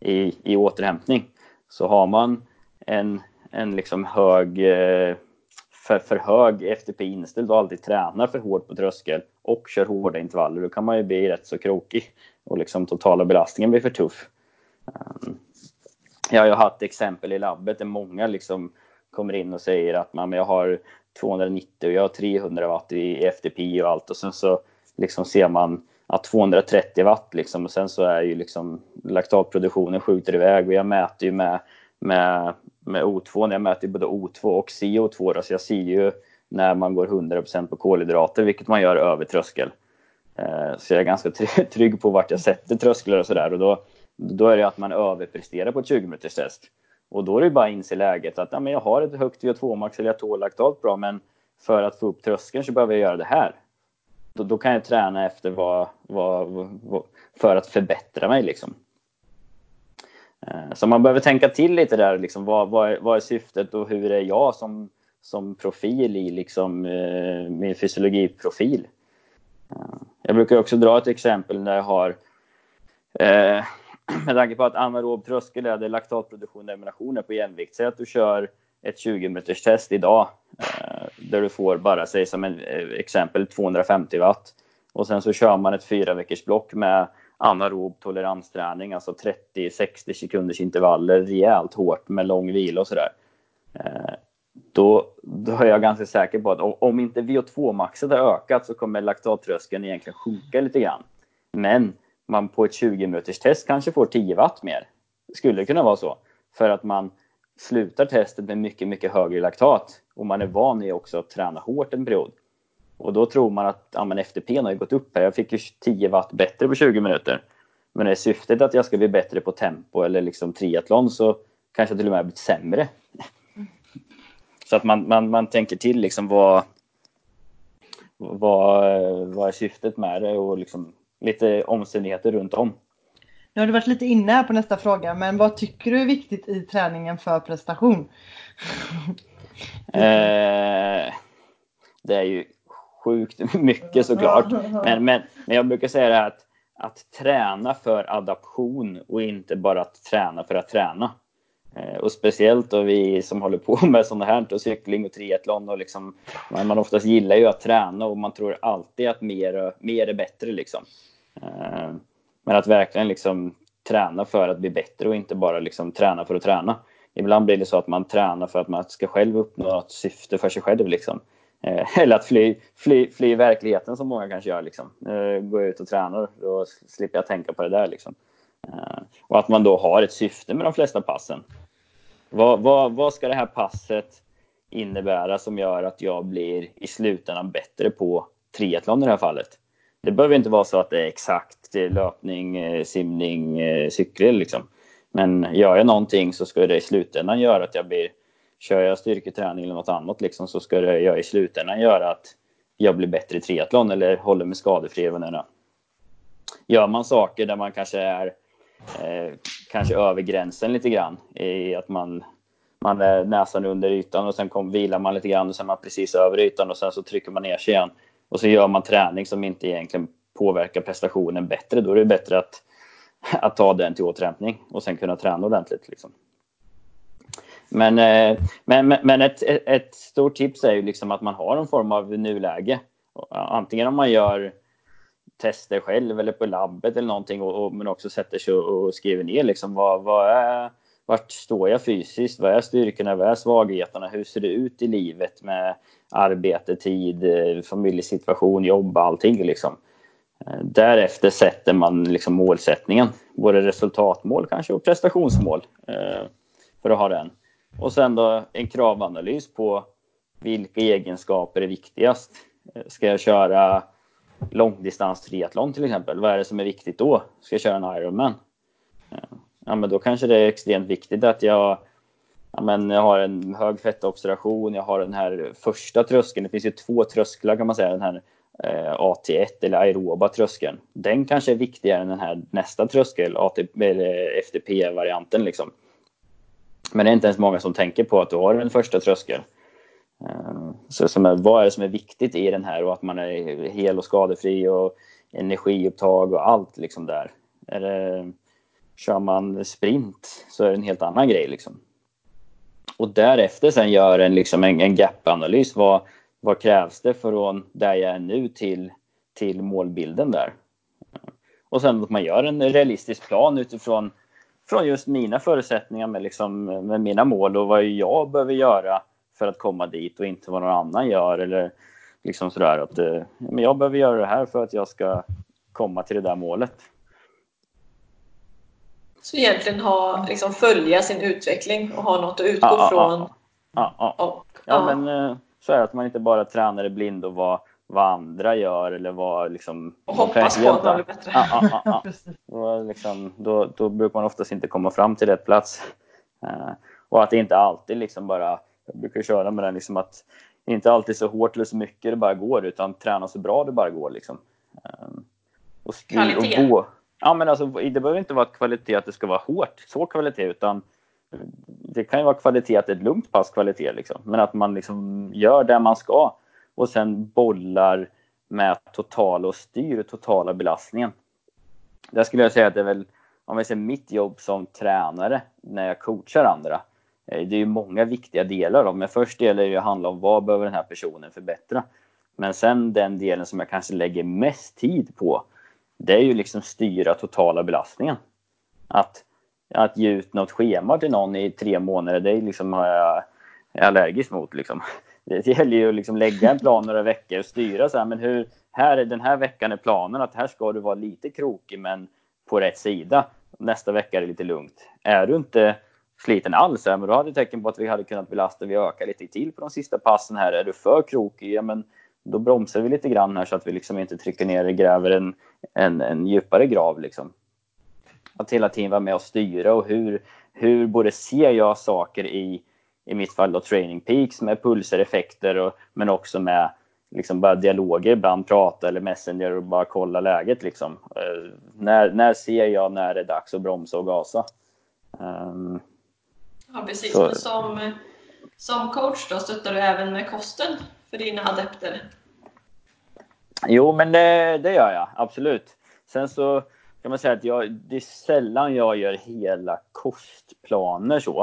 i, i återhämtning. Så har man en, en liksom hög, eh, för, för hög FTP inställd och alltid tränar för hårt på tröskel och kör hårda intervaller, då kan man ju bli rätt så krokig och liksom totala belastningen blir för tuff. Ehm, jag har ju haft exempel i labbet där många liksom kommer in och säger att man, jag har 290 och jag har 300 watt i FTP och allt. Och sen så liksom ser man att 230 watt liksom och sen så är ju liksom laktatproduktionen skjuter iväg. Och jag mäter ju med, med, med O2, jag mäter ju både O2 och CO2 då, så jag ser ju när man går 100% på kolhydrater, vilket man gör över tröskel. Eh, så jag är ganska trygg på vart jag sätter trösklar och sådär. Och då, då är det att man överpresterar på ett 20 minuters test. Och då är det bara att inse läget att ja, men jag har ett högt VO2 max eller jag tål laktat bra men för att få upp tröskeln så behöver jag göra det här. Då, då kan jag träna efter vad, vad, vad, för att förbättra mig liksom. Eh, så man behöver tänka till lite där, liksom, vad, vad, är, vad är syftet och hur är jag som, som profil i liksom, eh, min fysiologiprofil? Eh, jag brukar också dra ett exempel när jag har eh, med tanke på att anaerob tröskel är laktatproduktion och elimination är på jämvikt. Säg att du kör ett 20 minuters test idag eh, där du får bara, säg som en eh, exempel, 250 watt. Och sen så kör man ett fyra veckors block med anaerob toleransträning, alltså 30-60 sekunders intervaller rejält hårt med lång vila och sådär. Eh, då, då är jag ganska säker på att om inte VO2-maxet har ökat så kommer laktattröskeln egentligen sjunka lite grann. Men man på ett 20 minuters test kanske får 10 watt mer. Det skulle kunna vara så. För att man slutar testet med mycket, mycket högre laktat och man är van i också att träna hårt en period. Och då tror man att ja, men FTP har ju gått upp här. Jag fick ju 10 watt bättre på 20 minuter. Men är syftet att jag ska bli bättre på tempo eller liksom triathlon så kanske jag till och med har blivit sämre. Så att man, man, man tänker till liksom vad, vad, vad är syftet med det och liksom lite omständigheter runt om. Nu har du varit lite inne här på nästa fråga, men vad tycker du är viktigt i träningen för prestation? eh, det är ju sjukt mycket såklart. Men, men, men jag brukar säga det här att, att träna för adaption och inte bara att träna för att träna. Eh, och speciellt då vi som håller på med sånt här, och cykling och triathlon och liksom, man, man oftast gillar ju att träna och man tror alltid att mer, mer är bättre liksom. Eh, men att verkligen liksom träna för att bli bättre och inte bara liksom träna för att träna. Ibland blir det så att man tränar för att man ska själv uppnå ett syfte för sig själv. Liksom. Eh, eller att fly, fly, fly verkligheten som många kanske gör. Liksom. Eh, gå ut och träna, då slipper jag tänka på det där. Liksom. Och att man då har ett syfte med de flesta passen. Vad, vad, vad ska det här passet innebära som gör att jag blir i slutändan bättre på triathlon i det här fallet? Det behöver inte vara så att det är exakt löpning, eh, simning, eh, cykling liksom. Men gör jag någonting så ska det i slutändan göra att jag blir Kör jag styrketräning eller något annat liksom, så ska det jag i slutändan göra att jag blir bättre i triathlon eller håller mig skadefri. Gör man saker där man kanske är eh, kanske över gränsen lite grann i att man, man är näsan under ytan och sen kom, vilar man lite grann och sen är man precis över ytan och sen så trycker man ner sig igen. Och så gör man träning som inte egentligen påverkar prestationen bättre. Då är det bättre att, att ta den till återhämtning och sen kunna träna ordentligt. Liksom. Men, eh, men, men ett, ett stort tips är ju liksom att man har en form av nuläge. Antingen om man gör tester själv eller på labbet eller någonting och, och, men också sätter sig och, skriver ner liksom vad, vad är, vart står jag fysiskt? Vad är styrkorna? Vad är svagheterna? Hur ser det ut i livet med arbete, tid, eh, familjesituation, jobb, allting liksom. Eh, därefter sätter man liksom målsättningen, både resultatmål kanske och prestationsmål eh, för att ha den. Och sen då en kravanalys på vilka egenskaper är viktigast. Ska jag köra långdistans triathlon till exempel, vad är det som är viktigt då? Ska jag köra en Ironman? Ja, men då kanske det är extremt viktigt att jag, ja, men jag har en hög fettoxidation, jag har den här första tröskeln. Det finns ju två trösklar kan man säga, den här eh, AT1 eller aeroba tröskeln. Den kanske är viktigare än den här nästa tröskel, eh, FTP-varianten liksom. Men det är inte ens många som tänker på att du har en första tröskel. Eh, så som är, vad är det som är viktigt i den här och att man är hel och skadefri och energiupptag och allt liksom där. Är det, kör man sprint så är det en helt annan grej liksom. Och därefter sen gör en, liksom en, en gap-analys. Vad, vad krävs det från där jag är nu till, till målbilden där? Och sen att man gör en realistisk plan utifrån från just mina förutsättningar med, liksom, med mina mål och vad jag behöver göra för att komma dit och inte vad någon annan gör. Eller liksom sådär att eh, men jag behöver göra det här för att jag ska komma till det där målet. Så egentligen ha, liksom följa sin utveckling och ha något att utgå ja, från. Ja, ja, ja. ja, men eh, så är det att man inte bara tränar i blind och vad, vad andra gör eller vad liksom... Och hoppas på att man blir bättre. Ja, ja, ja, ja. liksom, då, då brukar man oftast inte komma fram till rätt plats. Uh, och att det inte alltid liksom bara jag brukar köra med den liksom att inte alltid så hårt eller så mycket det bara går utan träna så bra det bara går liksom. Ehm, och kvalitet? Och gå. Ja men alltså det behöver inte vara kvalitet att det ska vara hårt, så kvalitet utan det kan ju vara kvalitet att det är ett lugnt pass kvalitet liksom. Men att man liksom gör det man ska och sen bollar med totala och styr totala belastningen. Där skulle jag säga att det är väl, om vi ser mitt jobb som tränare när jag coachar andra, eh, det är ju många viktiga delar. Då. Men först gäller det ju att handla om vad behöver den här personen förbättra. Men sen den delen som jag kanske lägger mest tid på, det är ju liksom styra totala belastningen. Att, att ge ut något schema till någon i tre månader, det är liksom, eh, jag är allergisk mot. Liksom. det gäller ju att liksom lägga en plan några veckor och styra så här, men hur, här, den här veckan är planen att här ska du vara lite krokig men på rätt sida. Nästa vecka är det lite lugnt. Är du inte sliten alls, men då hade du tecken på att vi hade kunnat belasta. Vi ökar lite till på de sista passen här. Är du för krokig, ja men då bromsar vi lite grann här så att vi liksom inte trycker ner och gräver en, en, en djupare grav. Liksom. Att hela tiden vara med och styra och hur, hur både ser jag saker i, i mitt fall då training peaks med pulser, effekter och, men också med liksom bara dialoger, ibland prata eller messenger och bara kolla läget. Liksom. Uh, när, när ser jag när det är dags att bromsa och gasa? Um, ja, precis. Så. Som, som coach då, stöttar du även med kosten för dina adepter? Jo, men det, det gör jag absolut. Sen så kan man säga att jag, det är sällan jag gör hela kostplaner så.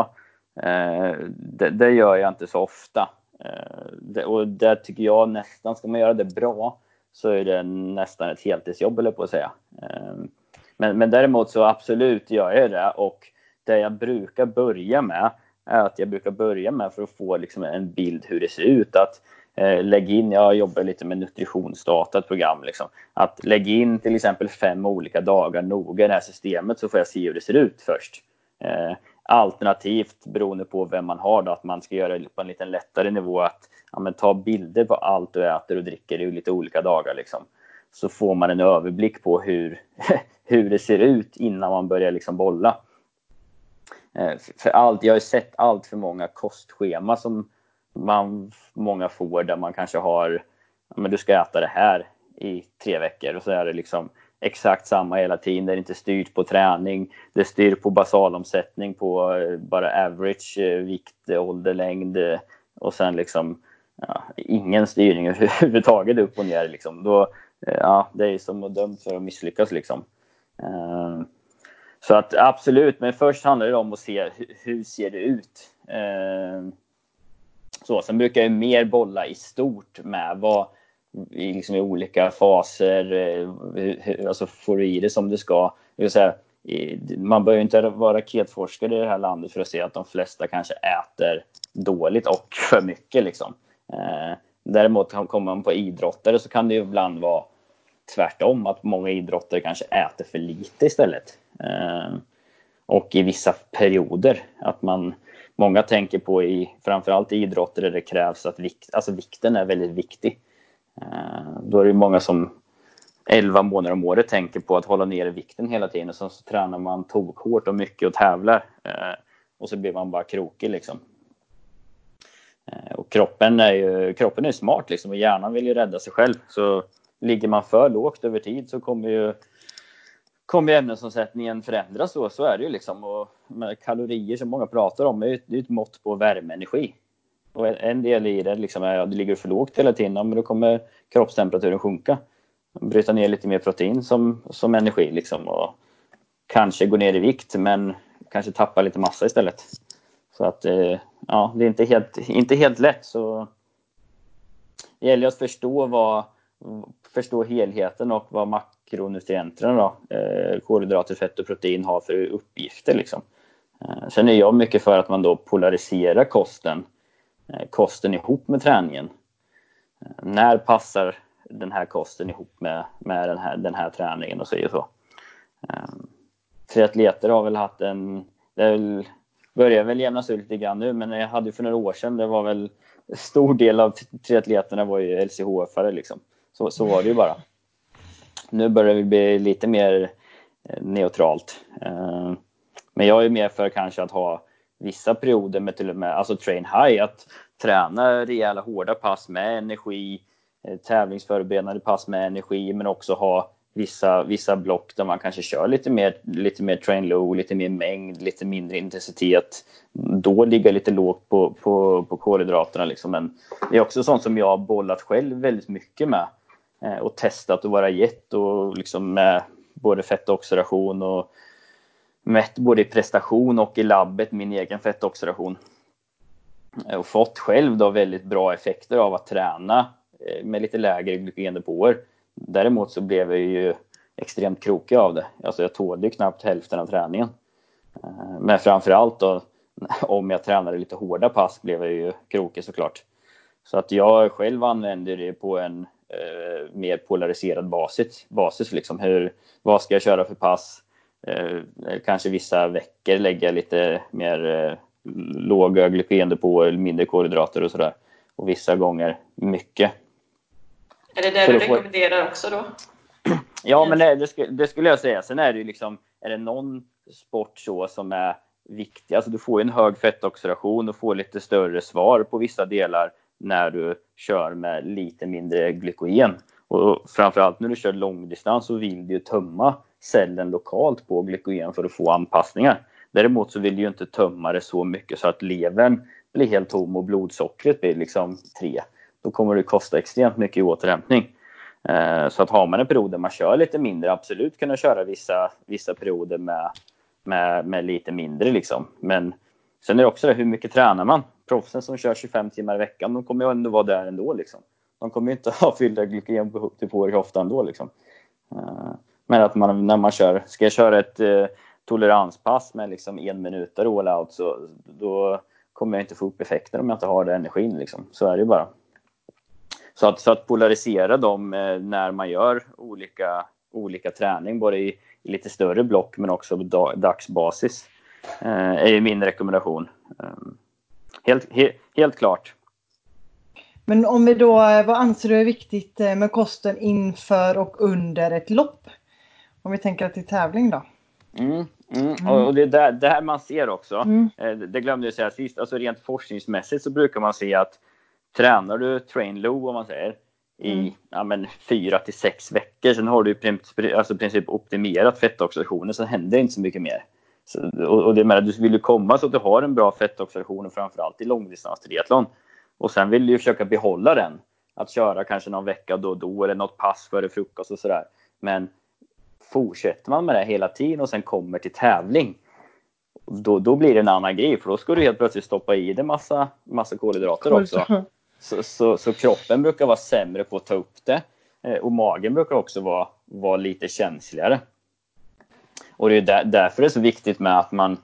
Eh, det, det gör jag inte så ofta. Eh, och där tycker jag nästan, ska man göra det bra så är det nästan ett heltidsjobb eller på att säga. Eh, men, men däremot så absolut gör jag det och det jag brukar börja med är att jag brukar börja med för att få liksom en bild hur det ser ut. Att Eh, lägg in, jag jobbar lite med nutritionsdata, ett program. Liksom. Att lägg in till exempel fem olika dagar noga i det här systemet så får jag se hur det ser ut först. Eh, Alternativt beroende på vem man har då, att man ska göra det på en lite lättare nivå att ja, men ta bilder på allt du äter och dricker i lite olika dagar liksom. Så får man en överblick på hur, hur det ser ut innan man börjar liksom bolla. Eh, för allt, jag har sett allt för många kostschema som man, många får där man kanske har, men du ska äta det här i tre veckor och så är det liksom exakt samma hela tiden. Det är inte styrt på träning. Det styr på basalomsättning på eh, bara average eh, vikt, eh, ålder, längd och sen liksom ja, ingen styrning överhuvudtaget upp och ner. Liksom. Då, ja, det är som att dömt för att misslyckas. Liksom. Så att absolut, men först handlar det om att se hur ser det ut. Så, sen brukar jag mer bolla i stort med vad, i, liksom i olika faser. Eh, hur, alltså får du i det som du ska. Det vill säga, man behöver inte vara raketforskare i det här landet för att se att de flesta kanske äter dåligt och för mycket. Liksom. Eh, däremot kommer man på idrottare så kan det ju ibland vara tvärtom, att många idrottare kanske äter för lite istället. Eh, och i vissa perioder, att man Många tänker på i framförallt idrotter där det krävs att vikt, alltså vikten är väldigt viktig. Eh, då är det många som 11 månader om året tänker på att hålla nere vikten hela tiden och sen så tränar man tokhårt och mycket och tävlar. Eh, och så blir man bara krokig liksom. Eh, och kroppen är ju kroppen är smart liksom och hjärnan vill ju rädda sig själv. Så ligger man för lågt över tid så kommer ju kommer ämnesomsättningen förändras då, så är det ju liksom. Och kalorier som många pratar om är ju ett mått på värmeenergi. Och en del i det liksom är att det ligger för lågt hela tiden, men då kommer kroppstemperaturen sjunka. Bryta ner lite mer protein som, som energi liksom och kanske gå ner i vikt, men kanske tappa lite massa istället. Så att eh, ja, det är inte helt, inte helt lätt. Så det gäller att förstå vad förstå helheten och vad makronutrienterna då, eh, kolhydrater, fett och protein har för uppgifter. Liksom. Eh, sen är jag mycket för att man då polariserar kosten Eh, kosten ihop med träningen. Eh, när passar den här kosten ihop med, med den, här, den här träningen och så, och så. Eh, triatleter har väl haft en, det väl, börjar väl jämnas ut lite grann nu, men jag hade för några år sedan, det var väl stor del av triatleterna var ju LCHF-are liksom. Så, så var det ju bara. Nu börjar det bli lite mer eh, neutralt. Eh, men jag är mer för kanske att ha vissa perioder med till och med, alltså train high, att träna rejäla hårda pass med energi, eh, tävlingsförberedande pass med energi, men också ha vissa, vissa block där man kanske kör lite mer, lite mer train low, lite mer mängd, lite mindre intensitet. Då ligga lite lågt på, på, på kolhydraterna. Liksom. Men det är också sånt som jag har bollat själv väldigt mycket med eh, Eh, och testat att vara gett och liksom med både fettoxidation och mätt både i prestation och i labbet min egen fettoxidation. Eh, och fått själv då väldigt bra effekter av att träna eh, med lite lägre glykogendepåer. Däremot så blev jag ju extremt krokig av det. Alltså jag tålde ju knappt hälften av träningen. Men framförallt då om jag tränade lite hårda pass blev jag ju krokig såklart. Så att jag själv använder det på en eh, mer polariserad basis. basis liksom. Hur, vad ska jag köra för pass? Eh, kanske vissa veckor lägga lite mer eh, låga glykendepåer, eller mindre kolhydrater och sådär. Och vissa gånger mycket. Är det det du rekommenderar också då? Ja, men det, det, skulle, det, skulle jag säga. Sen är det ju liksom, är det någon sport så som är viktig, alltså du får ju en hög fettoxidation och får lite större svar på vissa delar när du kör med lite mindre glykogen. Och framförallt när du kör långdistans så vill du ju tömma cellen lokalt på glykogen för att få anpassningar. Däremot så vill du ju inte tömma det så mycket så att levern blir helt tom och blodsockret blir liksom 3. Då kommer det kosta extremt mycket i återhämtning. Eh, så att har man en period där man kör lite mindre, absolut kunna köra vissa, vissa perioder med, med, med lite mindre liksom. Men sen är det också det, hur mycket tränar man? Proffsen som kör 25 timmar i veckan, de kommer ju ändå vara där ändå liksom. De kommer ju inte ha fyllda glykogendepåer ofta ändå liksom. Eh, men att man, när man kör, ska jag köra ett eh, toleranspass med liksom en minut all out så då kommer jag inte få upp effekten om jag inte har den energin liksom. Så är det ju bara. Så att, så att polarisera dem eh, när man gör olika, olika träning, både i, i lite större block men också på dagsbasis, eh, är ju min rekommendation. Ehm, Helt, he, helt klart. Men om vi då, vad anser du är viktigt med kosten inför och under ett lopp? Om vi tänker till tävling då? Mm, mm. Mm. Och det är där, där man ser också, mm. det glömde jag säga sist, alltså rent forskningsmässigt så brukar man se att tränar du train low om man säger i mm. ja, men, fyra till sex veckor, sen har du i princip, alltså, princip optimerat fettoxidationen, så händer det inte så mycket mer. Så, och, och det menar, du vill ju komma så att du har en bra fettoxidation, framförallt i långdistans triathlon. Och sen vill du ju försöka behålla den. Att köra kanske någon vecka då och då eller något pass före frukost och sådär. Men fortsätter man med det hela tiden och sen kommer till tävling, då, då blir det en annan grej för då ska du helt plötsligt stoppa i dig massa, massa kolhydrater också. Så, så, så, kroppen brukar vara sämre på att ta upp det eh, och magen brukar också vara, vara lite känsligare. Och det är där, därför det är så viktigt med att man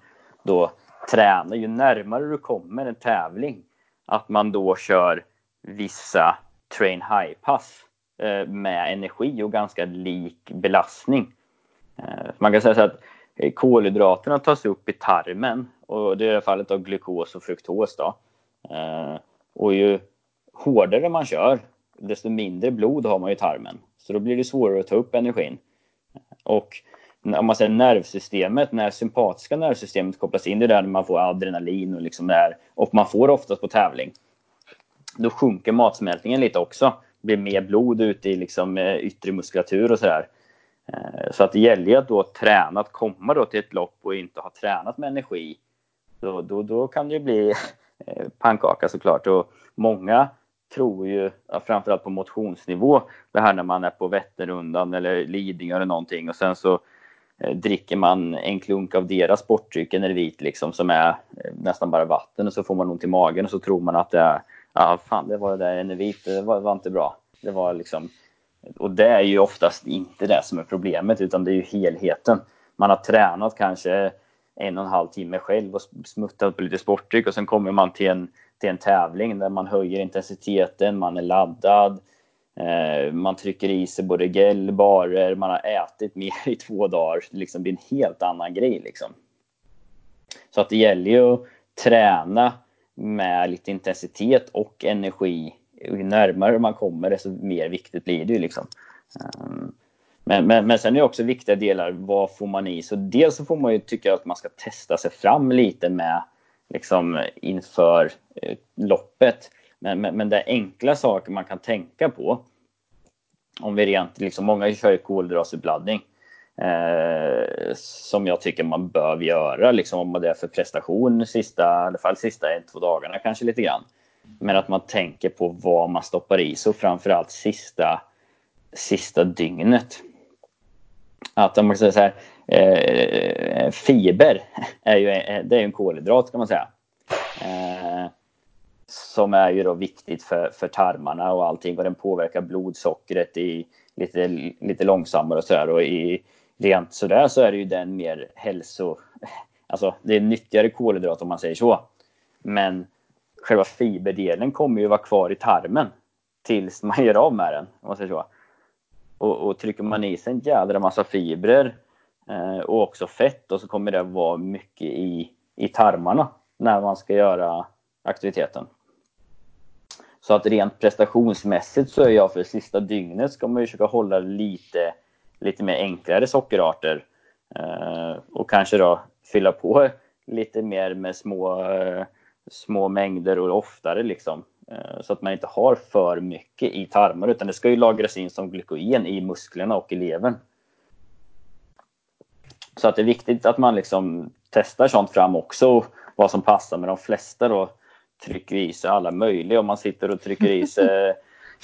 då tränar, ju närmare du kommer en tävling, att man då kör vissa train high-pass eh, med energi och ganska lik belastning. Eh, man kan säga så att eh, kolhydraterna tas upp i tarmen och det är i det fallet av glukos och fruktos. Då. Eh, och ju hårdare man kör, desto mindre blod har man i tarmen. Så då blir det svårare att ta upp energin. Och om man säger nervsystemet, när sympatiska nervsystemet kopplas in, det är där man får adrenalin och liksom där, och man får oftast på tävling. Då sjunker matsmältningen lite också. Det blir mer blod ute i liksom eh, yttre muskulatur och sådär. Eh, så att det gäller ju att då träna, att komma då till ett lopp och inte ha tränat med energi. Då, då, då kan det ju bli eh, pannkaka såklart. Och många tror ju, framförallt på motionsnivå, det här när man är på Vätternrundan eller Lidingö eller någonting och sen så Eh, dricker man en klunk av deras sportdryck, Enervit liksom, som är eh, nästan bara vatten och så får man ont i magen och så tror man att det är, ja fan det var det där Enervit, det var, var inte bra. Det var liksom, och det är ju oftast inte det som är problemet utan det är ju helheten. Man har tränat kanske en och en halv timme själv och smuttat på lite sportdryck och sen kommer man till en till en tävling där man höjer intensiteten, man är laddad, eh, Eh, man trycker i sig både gel, barer, man har ätit mer i två dagar. Liksom, det är en helt annan grej liksom. Så att det gäller ju att träna med lite intensitet och energi. Ju närmare man kommer desto mer viktigt blir det ju liksom. Ehm, men, men, men sen är det också viktiga delar, vad får man i? Så dels så får man ju tycka att man ska testa sig fram lite med liksom inför eh, loppet. Men, men, men det är enkla saker man kan tänka på. Om vi rent, liksom, många kör ju kolhydratuppladdning. Eh, som jag tycker man bör göra, liksom, om det är för prestation sista, i alla fall sista en, två dagarna kanske lite grann. Men att man tänker på vad man stoppar i sig och framförallt sista, sista dygnet. Att om man säger så här, eh, fiber är ju det är en kolhydrat kan man säga. Eh, som är ju då viktigt för, för tarmarna och allting och den påverkar blodsockret i lite, lite långsammare och sådär och i rent sådär så är det ju den mer hälso... Alltså det är nyttigare kolhydrat om man säger så. Men själva fiberdelen kommer ju vara kvar i tarmen tills man gör av med den. Om man säger så. Och, och trycker man i sig en jädra massa fibrer eh, och också fett och så kommer det vara mycket i, i tarmarna när man ska göra aktiviteten. Så att rent prestationsmässigt så är jag för sista dygnet ska man ju försöka hålla lite, lite mer enklare sockerarter. Eh, och kanske då fylla på lite mer med små, eh, små mängder och oftare liksom. Eh, så att man inte har för mycket i tarmar utan det ska ju lagras in som glykogen i musklerna och i levern. Så att det är viktigt att man liksom testar sånt fram också, vad som passar. med de flesta då trycker i sig alla möjliga. Om man sitter och trycker i sig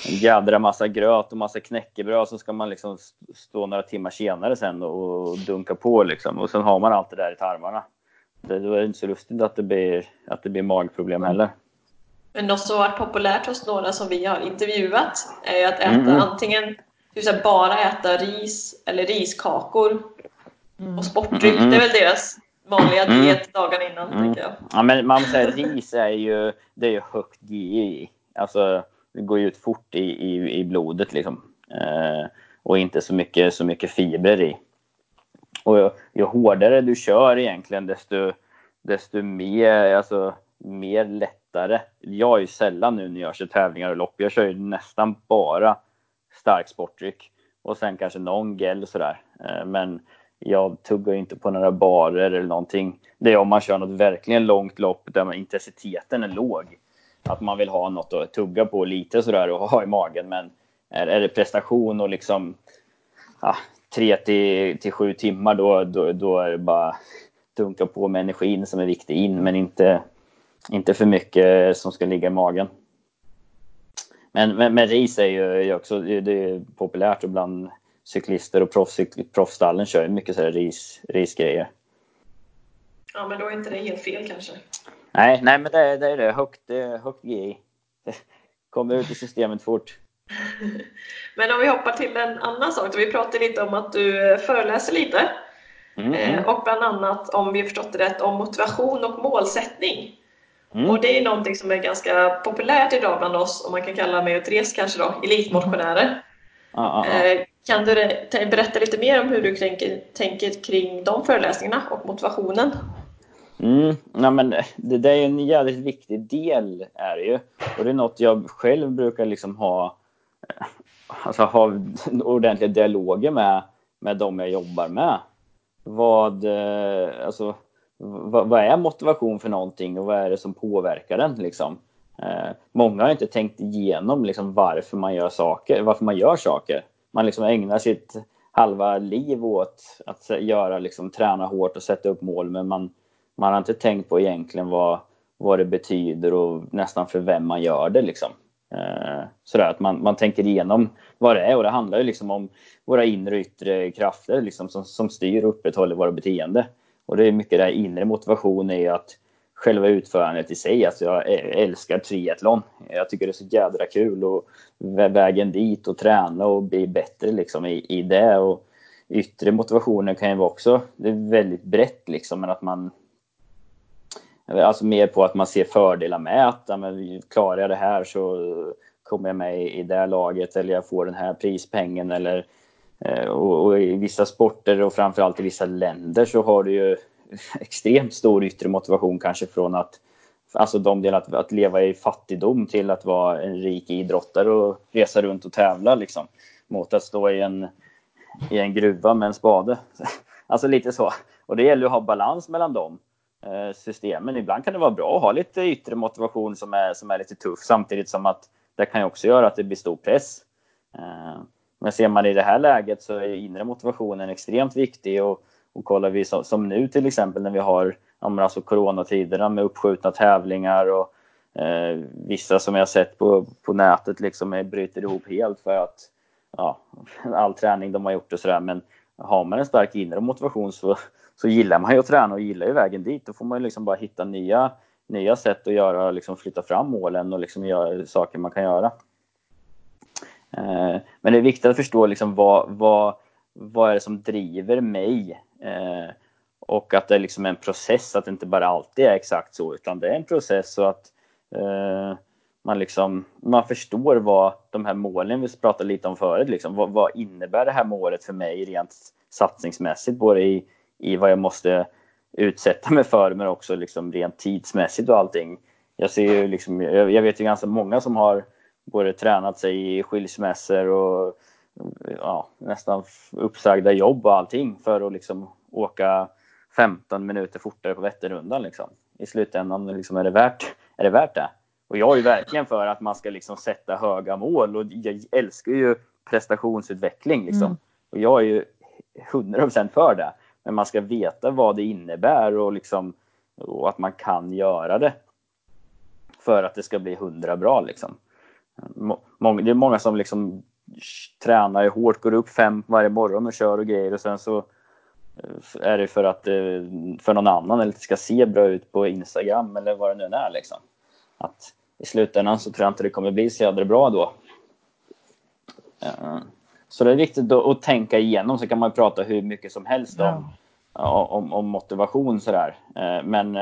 en jädra massa gröt och massa knäckebröd så ska man liksom stå några timmar senare sen och dunka på liksom. Och sen har man allt det där i tarmarna. Det, då är det inte så lustigt att det blir, att det blir magproblem heller. Men något som har varit populärt hos några som vi har intervjuat är att äta mm. antingen bara äta ris eller riskakor mm. och sportdryck. Mm. Det är väl deras vanliga mm. diet dagarna innan, mm. tänker jag. Ja, men man säger ris är ju, det är ju högt GI. Alltså, det går ju ut fort i, i, i blodet liksom. Eh, och inte så mycket, så mycket fibrer i. Och ju, ju hårdare du kör egentligen, desto, desto mer, alltså, mer lättare. Jag är ju sällan nu när jag kör tävlingar och lopp. Jag kör ju nästan bara stark sportdryck. Och sen kanske någon gel sådär. Eh, men jag tuggar inte på några barer eller någonting. Det är om man kör något verkligen långt lopp där intensiteten är låg. Att man vill ha något att tugga på lite sådär och ha i magen. Men är, är det prestation och liksom ja, tre till, till sju timmar då, då, då är det bara dunka på med energin som är viktig in men inte, inte för mycket som ska ligga i magen. Men, men, men ris är ju också det är populärt och bland cyklister och proffs, proffsstallen kör mycket sådär ris, risgrejer. Ja, men då är inte det helt fel kanske. Nej, nej men det, det är det. Högt, högt GI. Kommer ut i systemet fort. men om vi hoppar till en annan sak. Vi pratade lite om att du föreläser lite. Mm. Eh, och bland annat, om vi förstått det rätt, om motivation och målsättning. Mm. Och det är någonting som är ganska populärt idag bland oss, om man kan kalla mig och Therese kanske då, elitmotionärer. Mm. Ah, ah, ah. Kan du berätta lite mer om hur du tänker, tänker kring de föreläsningarna och motivationen? Mm, ja, men det, det är en jävligt viktig del är det ju. Och det är något jag själv brukar liksom ha, alltså ha ordentliga dialoger med, med de jag jobbar med. Vad, eh, alltså, vad, vad, är motivation för någonting och vad är det som påverkar den liksom? Eh, många har inte tänkt igenom liksom varför man gör saker, varför man gör saker man liksom ägnar sitt halva liv åt att göra, liksom, träna hårt och sätta upp mål men man, man har inte tänkt på egentligen vad, vad det betyder och nästan för vem man gör det. Liksom. Eh, sådär att man, man tänker igenom vad det är och det handlar ju liksom om våra inre och yttre krafter liksom, som, som styr och upprätthåller våra beteende. Och det är mycket det här inre motivation är att själva utförandet i sig. Alltså jag älskar triathlon. Jag tycker det är så jädra kul och vägen dit och träna och bli bättre liksom i, i det. Och yttre motivationen kan ju vara också, det är väldigt brett liksom, men att man Alltså mer på att man ser fördelar med att ja, men, klarar jag det här så kommer jag med i det laget eller jag får den här prispengen eller eh, och, och i vissa sporter och framförallt i vissa länder så har du ju extremt stor yttre motivation kanske från att Alltså de delar att, att leva i fattigdom till att vara en rik idrottare och resa runt och tävla liksom. Mot att stå i en, i en gruva med en spade. Alltså lite så. Och det gäller att ha balans mellan de eh, systemen. Ibland kan det vara bra att ha lite yttre motivation som är, som är lite tuff samtidigt som att det kan ju också göra att det blir stor press. Eh, men ser man i det här läget så är inre motivationen extremt viktig och och kollar vi så, som nu till exempel när vi har ja, alltså coronatiderna med uppskjutna tävlingar och eh, vissa som jag sett på, på nätet liksom är, bryter ihop helt för att ja, all träning de har gjort och sådär. Men har man en stark inre motivation så, så gillar man ju att träna och gillar ju vägen dit. Då får man ju liksom bara hitta nya, nya sätt att göra, liksom flytta fram målen och liksom göra saker man kan göra. Eh, men det är viktigt att förstå liksom vad, vad, vad är det som driver mig Eh, och att det är liksom en process, att det inte bara alltid är exakt så, utan det är en process så att Eh, man, liksom, man förstår vad de här målen vi pratade lite om förut, liksom, vad, vad innebär det här målet för mig rent satsningsmässigt, både i, i vad jag måste utsätta mig för men också liksom rent tidsmässigt och allting. Jag ser ju liksom, jag vet ju ganska många som har både tränat sig i skilsmässor och ja, nästan uppsagda jobb och allting för att liksom åka 15 minuter fortare på Vätternrundan liksom. I slutändan liksom, är, det värt, är det värt det? Och jag är ju verkligen för att man ska liksom sätta höga mål och jag älskar ju prestationsutveckling liksom. Mm. Och jag är ju 100% för det. Men man ska veta vad det innebär och, liksom, och att man kan göra det. För att det ska bli hundra bra liksom. Det är många som liksom tränar hårt, går upp fem varje morgon och kör och grejer och sen så eh, är det för att eh, för någon annan eller att det ska se bra ut på Instagram eller vad det nu är liksom. Att i slutändan så tror jag inte det kommer bli så jädra bra då. Så det är viktigt att tänka igenom så kan man prata hur mycket som helst om, ja. om, om motivation sådär. Eh, men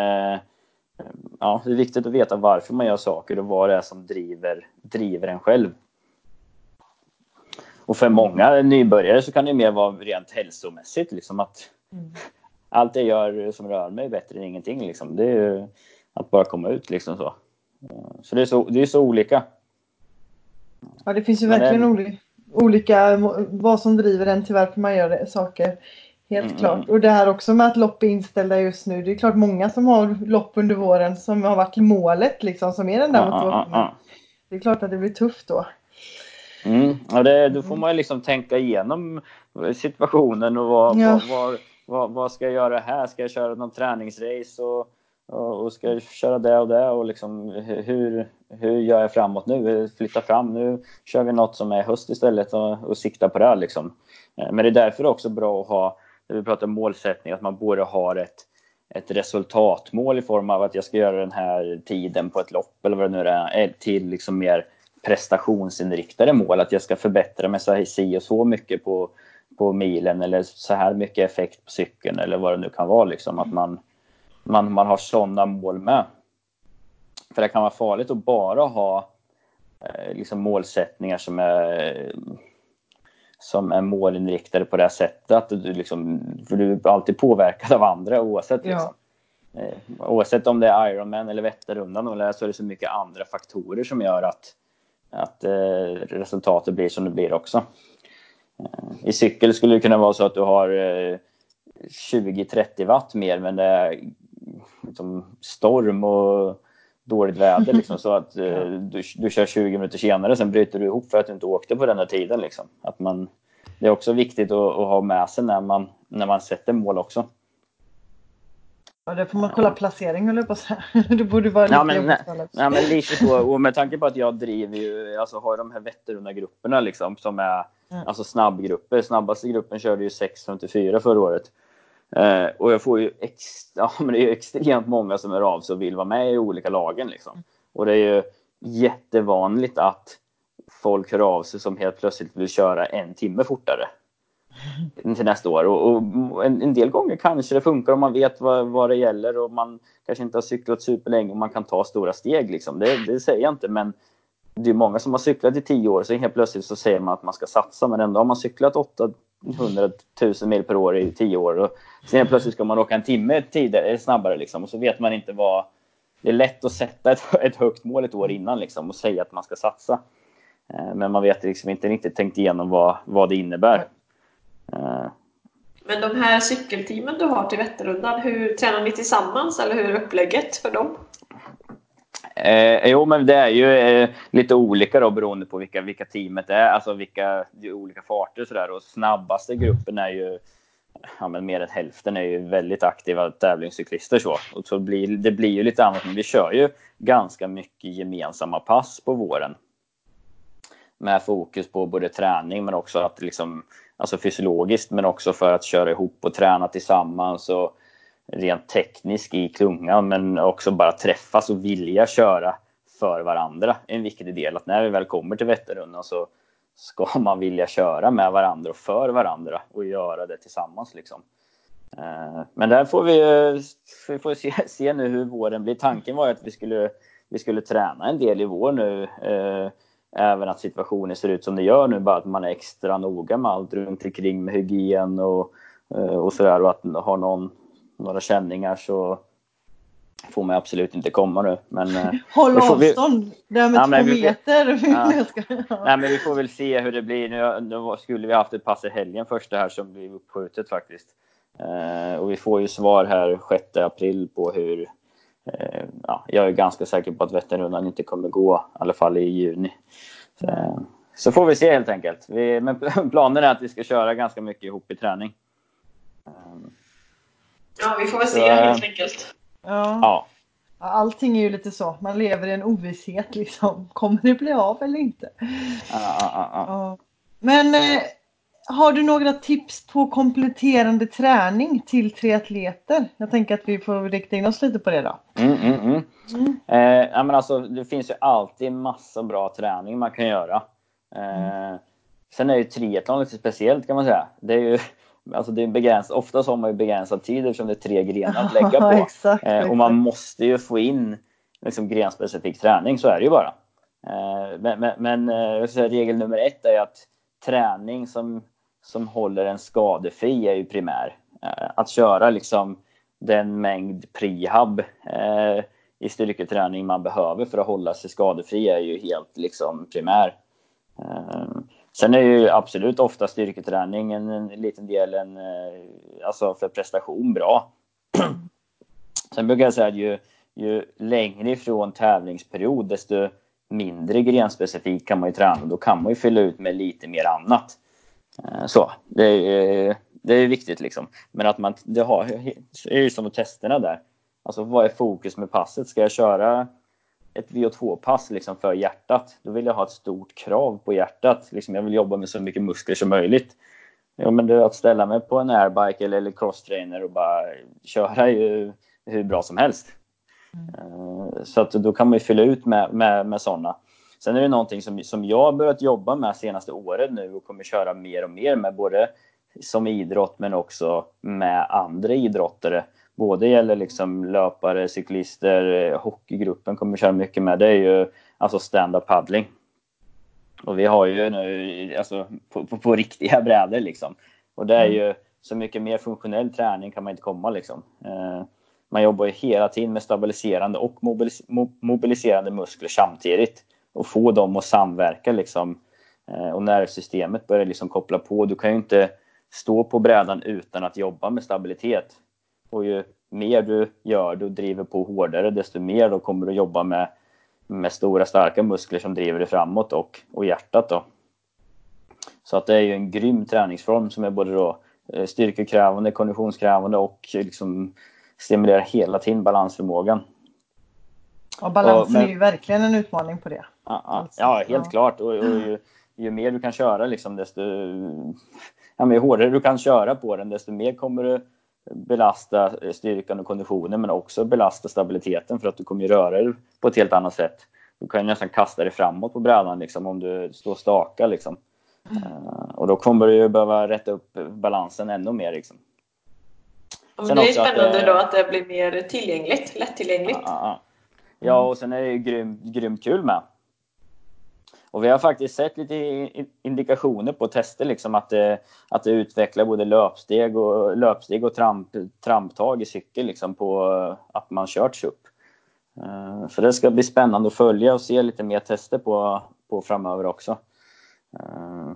ja, det är viktigt att veta varför man gör saker och vad det är som driver, driver en själv. Och för många nybörjare så kan det mer vara rent hälsomässigt. Liksom att mm. Allt jag gör som rör mig är bättre än ingenting. Liksom. Det är ju att bara komma ut. Liksom så. så det är så, det är så olika. Ja, det finns ju verkligen det... olika vad som driver en till varför man gör saker. Helt mm. klart. Och det här också med att lopp är inställda just nu. Det är klart många som har lopp under våren som har varit målet liksom som är den där motivationen. Det är klart att det blir tufft då. Mm. Ja, det, då får man liksom tänka igenom situationen och vad, ja. vad, vad, vad, vad, ska jag göra här? Ska jag köra någon träningsrace och, och, och ska jag köra det och det och liksom hur, hur gör jag framåt nu? Flytta fram, nu kör vi något som är höst istället och, och sikta på det liksom. Eh, men det är därför också bra att ha, när vi pratar målsättning, att man både har ett ett resultatmål i form av att jag ska göra den här tiden på ett lopp eller vad det nu är, till liksom mer prestationsinriktade mål. Att jag ska förbättra mig så här, si och så mycket på, på milen eller så här mycket effekt på cykeln eller vad det nu kan vara. Liksom. Att man, man, man har sådana mål med. För det kan vara farligt att bara ha eh, liksom målsättningar som är som är målinriktade på det här sättet. Att du, liksom, för du är alltid påverkad av andra oavsett. Liksom. Eh, oavsett om det är Ironman eller Vätternrundan eller så är det så mycket andra faktorer som gör att att eh, resultatet blir som det blir också. Eh, I cykel skulle det kunna vara så att du har 20-30 watt mer men det är liksom storm och dåligt väder liksom, så att eh, du, du kör 20 minuter senare sen bryter du ihop för att du inte åkte på den där tiden. Liksom. Att man, det är också viktigt att, att ha med sig när man, när man sätter mål också. Ja, det får man kolla placering höll jag på att säga. Det borde vara lite ja, men, nej, men lite så. Och med tanke på att jag driver ju, alltså har de här Vätternrunda-grupperna liksom som är mm. alltså snabbgrupper. Snabbaste gruppen körde ju 6.54 förra året. Eh, och jag får ju ex, ja, men det är extremt många som är av sig och vill vara med i olika lagen liksom. Mm. Och det är ju jättevanligt att folk hör av sig som helt plötsligt vill köra en timme fortare Mm. till nästa år. Och, och en, en, del gånger kanske det funkar om man vet vad, vad det gäller och man kanske inte har cyklat superlänge och man kan ta stora steg. Liksom. Det, det säger jag inte, men det är många som har cyklat i tio år så helt plötsligt så säger man att man ska satsa men ändå har man cyklat 800 000 mil per år i tio år och sen helt plötsligt ska man åka en timme tidigare, eh, snabbare liksom och så vet man inte vad det är lätt att sätta ett, ett högt mål ett år innan liksom och säga att man ska satsa. Eh, men man vet liksom inte riktigt tänkt igenom vad, vad det innebär. Eh. Men de här cykelteamen du har till Vätternrundan, hur tränar ni tillsammans eller hur är upplägget för dem? Eh, jo, men det är ju eh, lite olika då beroende på vilka, vilka teamet är, alltså vilka olika farter och sådär. Och snabbaste gruppen är ju, ja men mer än hälften är ju väldigt aktiva tävlingscyklister så. Och så blir, det blir ju lite annat, men vi kör ju ganska mycket gemensamma pass på våren. Med fokus på både träning men också att liksom alltså fysiologiskt, men också för att köra ihop och träna tillsammans och rent tekniskt i klungan, men också bara träffas och vilja köra för varandra. En viktig del att när vi väl kommer till Vätternrundan så ska man vilja köra med varandra och för varandra och göra det tillsammans liksom. Eh, men där får vi, vi får se, se nu hur våren blir. Tanken var ju att vi skulle vi skulle träna en del i vår nu. Eh, Även att situationen ser ut som det gör nu, bara att man är extra noga med allt runt omkring med hygien och, eh, och sådär och att har någon några känningar så får man absolut inte komma nu. Men, eh, Håll avstånd! Det här med ja, två vi, meter. Ja. ja. Nej, men vi får väl se hur det blir. Nu, nu skulle vi haft ett pass i helgen första här som blev uppskjutet faktiskt. Eh, och vi får ju svar här 6 april på hur ja, jag är ganska säker på att Vätternrundan inte kommer gå, i alla fall i juni. Så, eh, så får vi se helt enkelt. Vi, men planen är att vi ska köra ganska mycket ihop i träning. Ja, vi får väl se helt enkelt. Ja. ja. Allting är ju lite så, man lever i en ovisshet liksom. Kommer det bli av eller inte? Ja, ja, ja. Men eh, har du några tips på kompletterande träning till triatleter? Jag tänker att vi får rikta in oss lite på det då. Mm, mm, mm. mm. Eh, ja, men alltså, det finns ju alltid massa bra träning man kan göra. Eh, sen är ju triathlon lite speciellt kan man säga. Det är ju Alltså det är begränsat, oftast har man ju begränsad tid eftersom det är tre grenar att lägga på. exakt, eh, och man måste ju få in liksom, grenspecifik träning, så är det ju bara. Eh, men men, men eh, säga, regel nummer ett är att träning som, som håller en skadefri är ju primär. Eh, att köra liksom den mängd prehab eh, i styrketräning man behöver för att hålla sig skadefri är ju helt liksom primär. Eh, sen är ju absolut ofta styrketräning en, en liten del en, alltså för prestation bra. Sen brukar jag säga att ju, ju längre ifrån tävlingsperiod desto mindre grenspecifikt kan man ju träna. Då kan man ju fylla ut med lite mer annat. Eh, så, det är, det är viktigt liksom. Men att man, det, har, är ju som testerna där. Alltså vad är fokus med passet? Ska jag köra ett VO2-pass liksom för hjärtat, då vill jag ha ett stort krav på hjärtat. Liksom jag vill jobba med så mycket muskler som möjligt. Ja, men det att ställa mig på en airbike eller, eller crosstrainer och bara köra är ju hur bra som helst. Mm. Så att då kan man ju fylla ut med, med, med sådana. Sen är det någonting som, som jag har börjat jobba med senaste året nu och kommer köra mer och mer med både som idrott men också med andra idrottare både gäller liksom löpare, cyklister, hockeygruppen kommer köra mycket med. Det är ju alltså stand-up paddling. Och vi har ju nu alltså på, på, på riktiga brädor liksom. Och det är mm. ju så mycket mer funktionell träning kan man inte komma liksom. Eh, man jobbar ju hela tiden med stabiliserande och mobilis mobiliserande muskler samtidigt och få dem att samverka liksom. Eh, och nervsystemet börjar liksom koppla på. Du kan ju inte stå på brädan utan att jobba med stabilitet. Och ju mer du gör du driver på hårdare, desto mer då kommer du jobba med, med stora starka muskler som driver dig framåt och, och hjärtat. Då. Så att det är ju en grym träningsform som är både då eh, styrkekrävande, konditionskrävande och liksom stimulerar hela tiden balansförmågan. Och balansen och, men, är ju verkligen en utmaning på det. Ja, alltså, ja helt ja. klart. Och, och ju, ju, mer du kan köra liksom, desto ja, men ju hårdare du kan köra på den, desto mer kommer du belasta styrkan och konditionen men också belasta stabiliteten för att du kommer röra dig på ett helt annat sätt. Du kan ju nästan kasta dig framåt på brädan liksom, om du står staka. Liksom. Mm. Uh, och då kommer du ju behöva rätta upp balansen ännu mer. Liksom. Ja, det är spännande att, då att det blir mer tillgängligt, lättillgängligt. Ja, ja, ja, och sen är det ju grymt, grymt kul med. Och vi har faktiskt sett lite indikationer på tester liksom att det, att det utvecklar både löpsteg och, löpsteg och tramp, tramptag i cykel liksom på att man kört upp. Eh, så det ska bli spännande att följa och se lite mer tester på, på framöver också. Eh,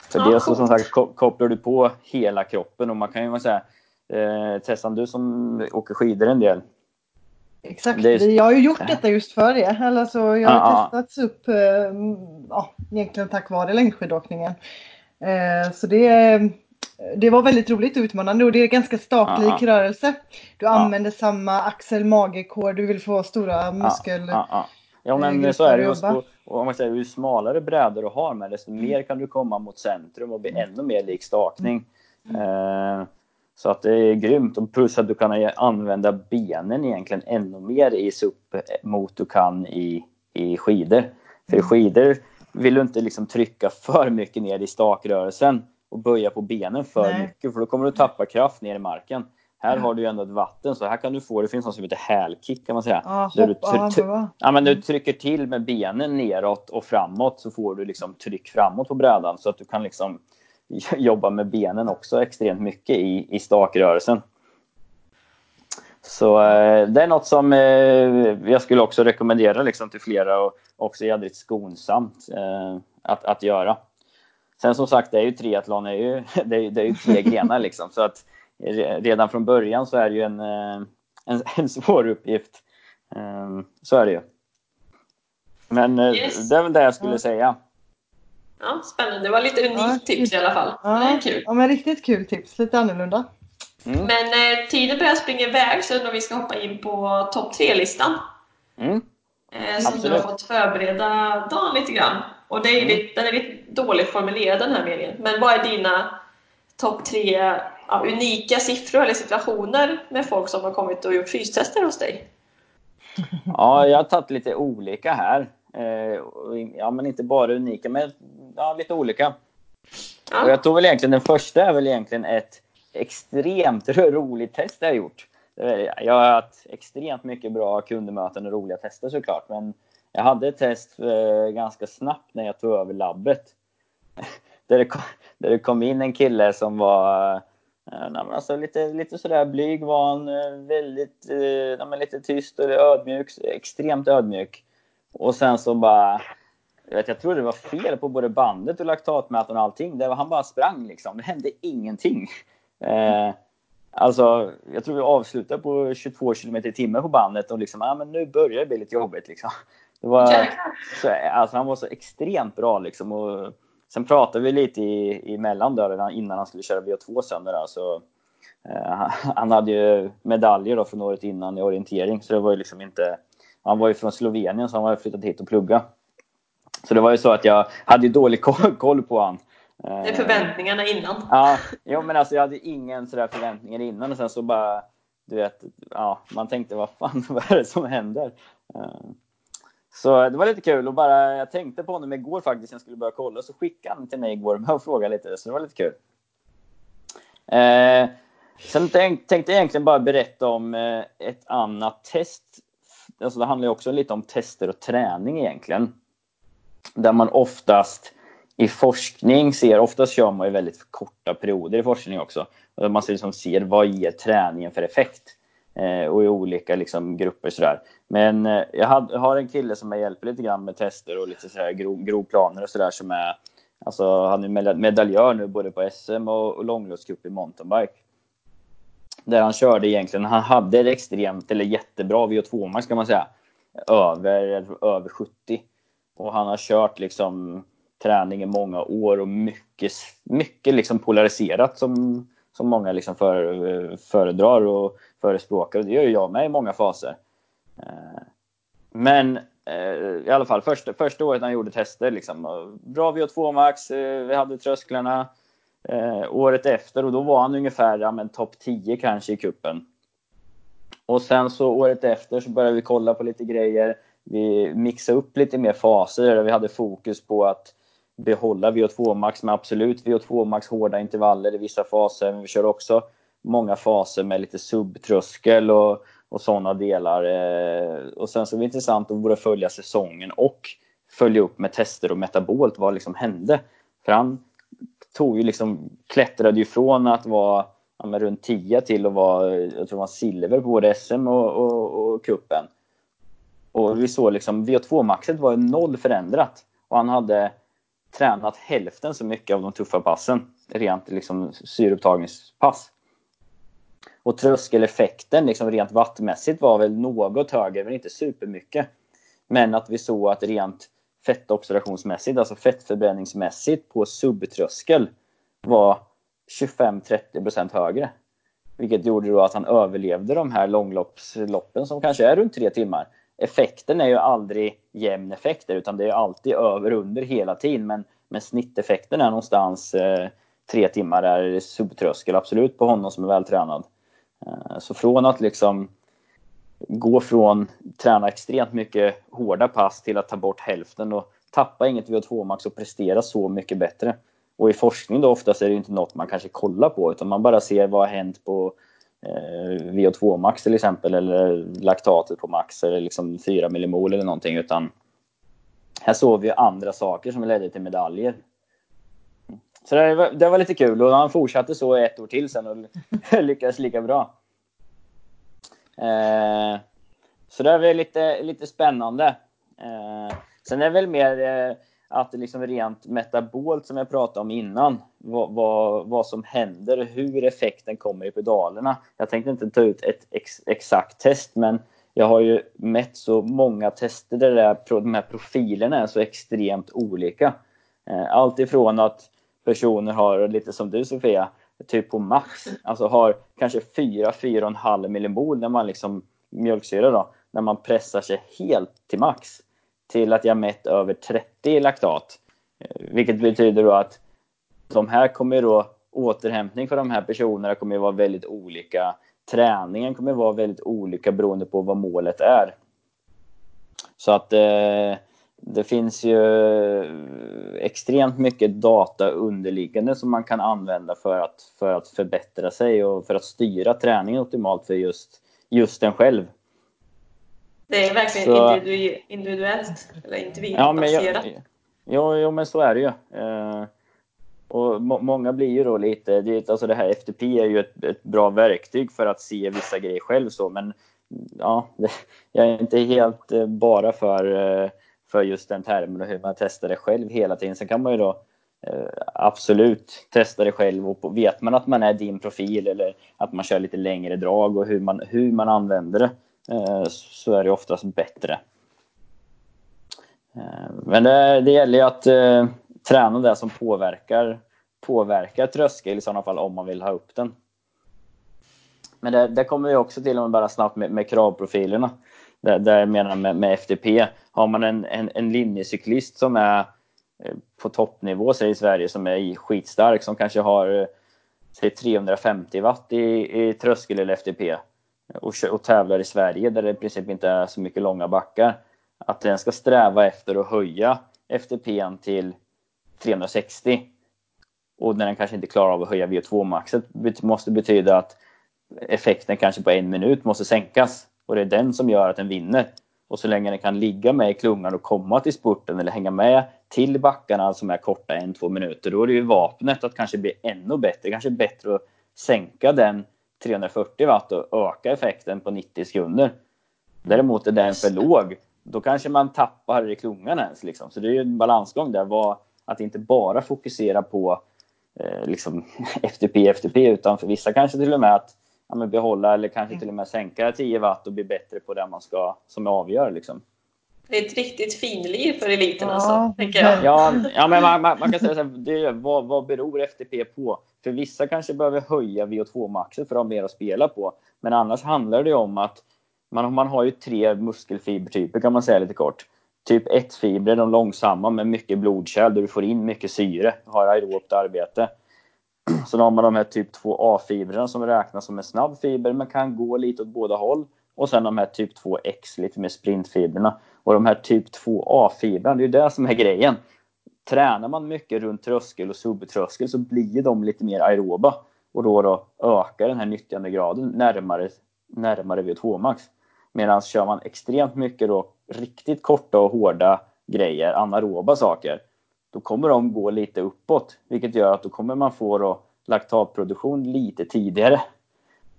för ja, dels så som sagt kopplar du på hela kroppen och man kan ju säga eh, Tessan du som åker skidor en del Exakt, är... jag har ju gjort detta just för det. Alltså, jag har ja, testats upp eh, ja, egentligen tack vare längdskidåkningen. Eh, så det, det var väldigt roligt och utmanande och det är ganska staklik ja, rörelse. Du använder samma axel-mage-kår, du vill få stora muskel... Ja, men så är det. Och, om man säger ju smalare brädor du har med desto mer kan du komma mot centrum och bli mm. ännu mer lik stakning. Mm. Eh, så att det är grymt. Och plus att du kan använda benen egentligen ännu mer i SUP mot du kan i, i skidor. För i mm. skidor vill du inte liksom trycka för mycket ner i stakrörelsen och böja på benen för Nej. mycket för då kommer du tappa kraft ner i marken. Här har du ju ändå ett vatten, så här kan du få, det finns något som heter hälkick kan man säga. Ja, Där du, bra. ja, men du trycker till med benen neråt och framåt så får du liksom tryck framåt på brädan så att du kan liksom jobba med benen också extremt mycket i, i stakrörelsen. Så eh, det är något som eh, jag skulle också rekommendera liksom, till flera och också jädrigt skonsamt eh, att, att göra. Sen som sagt, det är ju triathlon, det är ju, det är, det är ju tre grenar liksom. Så att re- redan från början så är det ju en, en, en svår uppgift. Så är det ju. Men Yes. det är väl det jag skulle säga. Ja, spännande. Det var lite unikt Ja, tips i alla fall. Det Ja, är kul. ja, men riktigt kul tips. Lite annorlunda. Mm. Men eh, tiden börjar springa iväg så undrar om vi ska hoppa in på topp tre-listan. Mm. Eh, som Absolut. du har fått förbereda dagen lite grann. Och det är Mm. lite, den är lite dåligt formulerad den här meningen. Men vad är dina topp tre ja, unika siffror eller situationer med folk som har kommit och gjort fystester hos dig? Ja, jag har tagit lite olika här. Eh, och Ja, men inte bara unika, men ja, lite olika. Och Ja. jag tror väl egentligen den första är väl egentligen ett extremt roligt test jag har gjort. Är- Jag har haft extremt mycket bra kundmöten och roliga tester såklart. Men jag hade ett test eh, ganska snabbt när jag tog över labbet. Där det kom, där det kom in en kille som var eh, nej, alltså lite, lite sådär blyg var han. eh, Väldigt eh, nej, lite tyst och ödmjuk. Extremt ödmjuk. Och sen så bara jag, vet, jag trodde det var fel på både bandet och laktatmätaren och allting. Det var, han bara sprang liksom. Det hände ingenting. Eh, alltså, jag tror vi avslutade på 22 km i timmen på bandet och liksom, ah, men nu börjar det bli lite jobbigt liksom. Det var, så, alltså, han var så extremt bra liksom. Och sen pratade vi lite i, emellan där innan han skulle köra VO2 sen där, så eh, han- Han hade ju medaljer då från året innan i orientering, så det var ju liksom inte... Han var ju från Slovenien, så han var flyttat hit och plugga. Så det var ju så att jag hade ju dålig koll, på han. Det är förväntningarna innan. Ja, jo, men alltså jag hade ingen sådär förväntningar innan och sen så bara, du vet, ja, man tänkte vad fan, vad är det som händer? Eh, Så det var lite kul och bara, jag tänkte på honom igår faktiskt, jag skulle börja kolla, så skickade han till mig igår med och frågade lite, så det var lite kul. Eh, sen tänk, tänkte jag egentligen bara berätta om eh, ett annat test. Alltså det handlar ju också lite om tester och träning egentligen. Där man oftast i forskning ser, oftast kör man ju väldigt korta perioder i forskning också. Där man liksom ser vad ger träningen för effekt. Eh, och i olika liksom, grupper sådär. Men eh, jag, had, jag har en kille som jag hjälper lite grann med tester och lite sådär grov, grovplaner och sådär som är Alltså han är medaljör nu både på SM och, och långloppscup i mountainbike. Där han körde egentligen, han hade ett extremt, eller jättebra VO2 max kan man säga. Över, över 70. Och han har kört liksom träning i många år och mycket, mycket liksom polariserat som, som många liksom för, föredrar och förespråkar. Och det gör ju jag med i många faser. Eh, men eh, i alla fall första, första året han gjorde tester, liksom, bra VO2 max, eh, vi hade trösklarna. Eh, året efter och då var han ungefär ja, men topp 10 kanske i kuppen. Och sen så året efter så började vi kolla på lite grejer. Vi mixade upp lite mer faser där vi hade fokus på att behålla VO2 max med absolut VO2 max hårda intervaller i vissa faser. Men vi kör också många faser med lite subtröskel och, och sådana delar. Eh, och sen så var det intressant att både följa säsongen och följa upp med tester och metabolt vad liksom hände. För han tog ju liksom, klättrade ju från att vara ja, men runt 10 till att vara, jag tror var silver på både SM och, och, och kuppen. Och vi såg liksom, VO2-maxet var noll förändrat. Och han hade tränat hälften så mycket av de tuffa passen. Rent liksom syreupptagningspass. Och tröskeleffekten liksom rent vattmässigt var väl något högre, men inte supermycket. Men att vi såg att rent fettoxidationsmässigt, alltså fettförbränningsmässigt på subtröskel var 25-30% högre. Vilket gjorde då att han överlevde de här långloppsloppen som kanske är runt tre timmar. Effekten är ju aldrig jämn effekt utan det är alltid över och under hela tiden. Men, men snitteffekten är någonstans eh, tre timmar är subtröskel absolut på honom som är vältränad. Eh, så från att liksom gå från träna extremt mycket hårda pass till att ta bort hälften och tappa inget VO2 max och prestera så mycket bättre. Och i forskning då oftast är det inte något man kanske kollar på utan man bara ser vad har hänt på eh, VO2 max till exempel eller laktatet på max eller liksom 4 millimol eller någonting utan här såg vi andra saker som ledde till medaljer. Så det var, det var lite kul och han fortsatte så ett år till sen och lyckades lika bra. Eh, så det är lite, lite spännande. Eh, sen är det väl mer eh, att det liksom rent metabolt som jag pratade om innan, vad, vad, vad som händer, och hur effekten kommer i pedalerna. Jag tänkte inte ta ut ett ex, exakt test, men jag har ju mätt så många tester där är, de här profilerna är så extremt olika. Eh, allt ifrån att personer har, lite som du Sofia, typ på max, alltså har kanske 4-4,5 millimol när man liksom mjölksyra då, när man pressar sig helt till max till att jag mätt över 30 i laktat. Eh, vilket betyder då att de här kommer då återhämtning för de här personerna kommer vara väldigt olika. Träningen kommer vara väldigt olika beroende på vad målet är. Så att eh, det finns ju extremt mycket data underliggande som man kan använda för att, för att förbättra sig och för att styra träningen optimalt för just, just en själv. Det är verkligen så, individuellt, eller individbaserat. Ja, ja, ja, men så är det ju. Eh, och må, många blir ju då lite, det, alltså det här FTP är ju ett, ett, bra verktyg för att se vissa grejer själv så, men ja, det, jag är inte helt eh, bara för, eh, för just den termen och hur man testar det själv hela tiden. Sen kan man ju då eh, absolut testa det själv och vet man att man är din profil eller att man kör lite längre drag och hur man, hur man använder det Eh, så är det oftast bättre. Eh, men det, det gäller ju att eh, träna det som påverkar, påverkar tröskel i sådana fall om man vill ha upp den. Men det, det kommer vi också till om bara snabbt med, med kravprofilerna. Där, där jag menar med, med FTP. Har man en, en, en linjecyklist som är eh, på toppnivå säg i Sverige som är skitstark som kanske har eh, säg 350 watt i, i tröskel eller FTP och, och tävlar i Sverige där det i princip inte är så mycket långa backar. Att den ska sträva efter att höja FTP till 360 och när den kanske inte klarar av att höja VO2-maxet måste betyda att effekten kanske på en minut måste sänkas och det är den som gör att den vinner. Och så länge den kan ligga med i klungan och komma till spurten eller hänga med till backarna som är korta en, två minuter, då är det ju vapnet att kanske bli ännu bättre. Kanske bättre att sänka den 340 watt och öka effekten på 90 sekunder. Däremot är den för låg, då kanske man tappar i klungan ens. Liksom. Så det är ju en balansgång där. Att inte bara fokusera på eh, liksom FTP, FTP, utan för vissa kanske till och med att ja, behålla eller kanske till och med sänka 10 watt och bli bättre på det man ska, som avgör. Liksom. Det är ett riktigt finlir för eliten ja. alltså, tänker jag. Ja, ja men man, man, man kan säga så här, det, vad, vad beror FTP på? För vissa kanske behöver höja VO2-maxet för att ha mer att spela på. Men annars handlar det om att man, man har ju tre muskelfibertyper kan man säga lite kort. Typ 1-fibrer, de långsamma med mycket blodkärl där du får in mycket syre, har aerobt arbete. Sen har man de här typ 2A-fibrerna som räknas som en snabb fiber men kan gå lite åt båda håll. Och sen de här typ 2X, lite mer sprintfibrerna. Och de här typ 2A-fibrerna, det är ju det som är grejen. Tränar man mycket runt tröskel och subtröskel så blir de lite mer aeroba. Och då, då ökar den här nyttjandegraden närmare, närmare VO2 max. Medan kör man extremt mycket då riktigt korta och hårda grejer, anaeroba saker, då kommer de gå lite uppåt. Vilket gör att då kommer man få då laktatproduktion lite tidigare.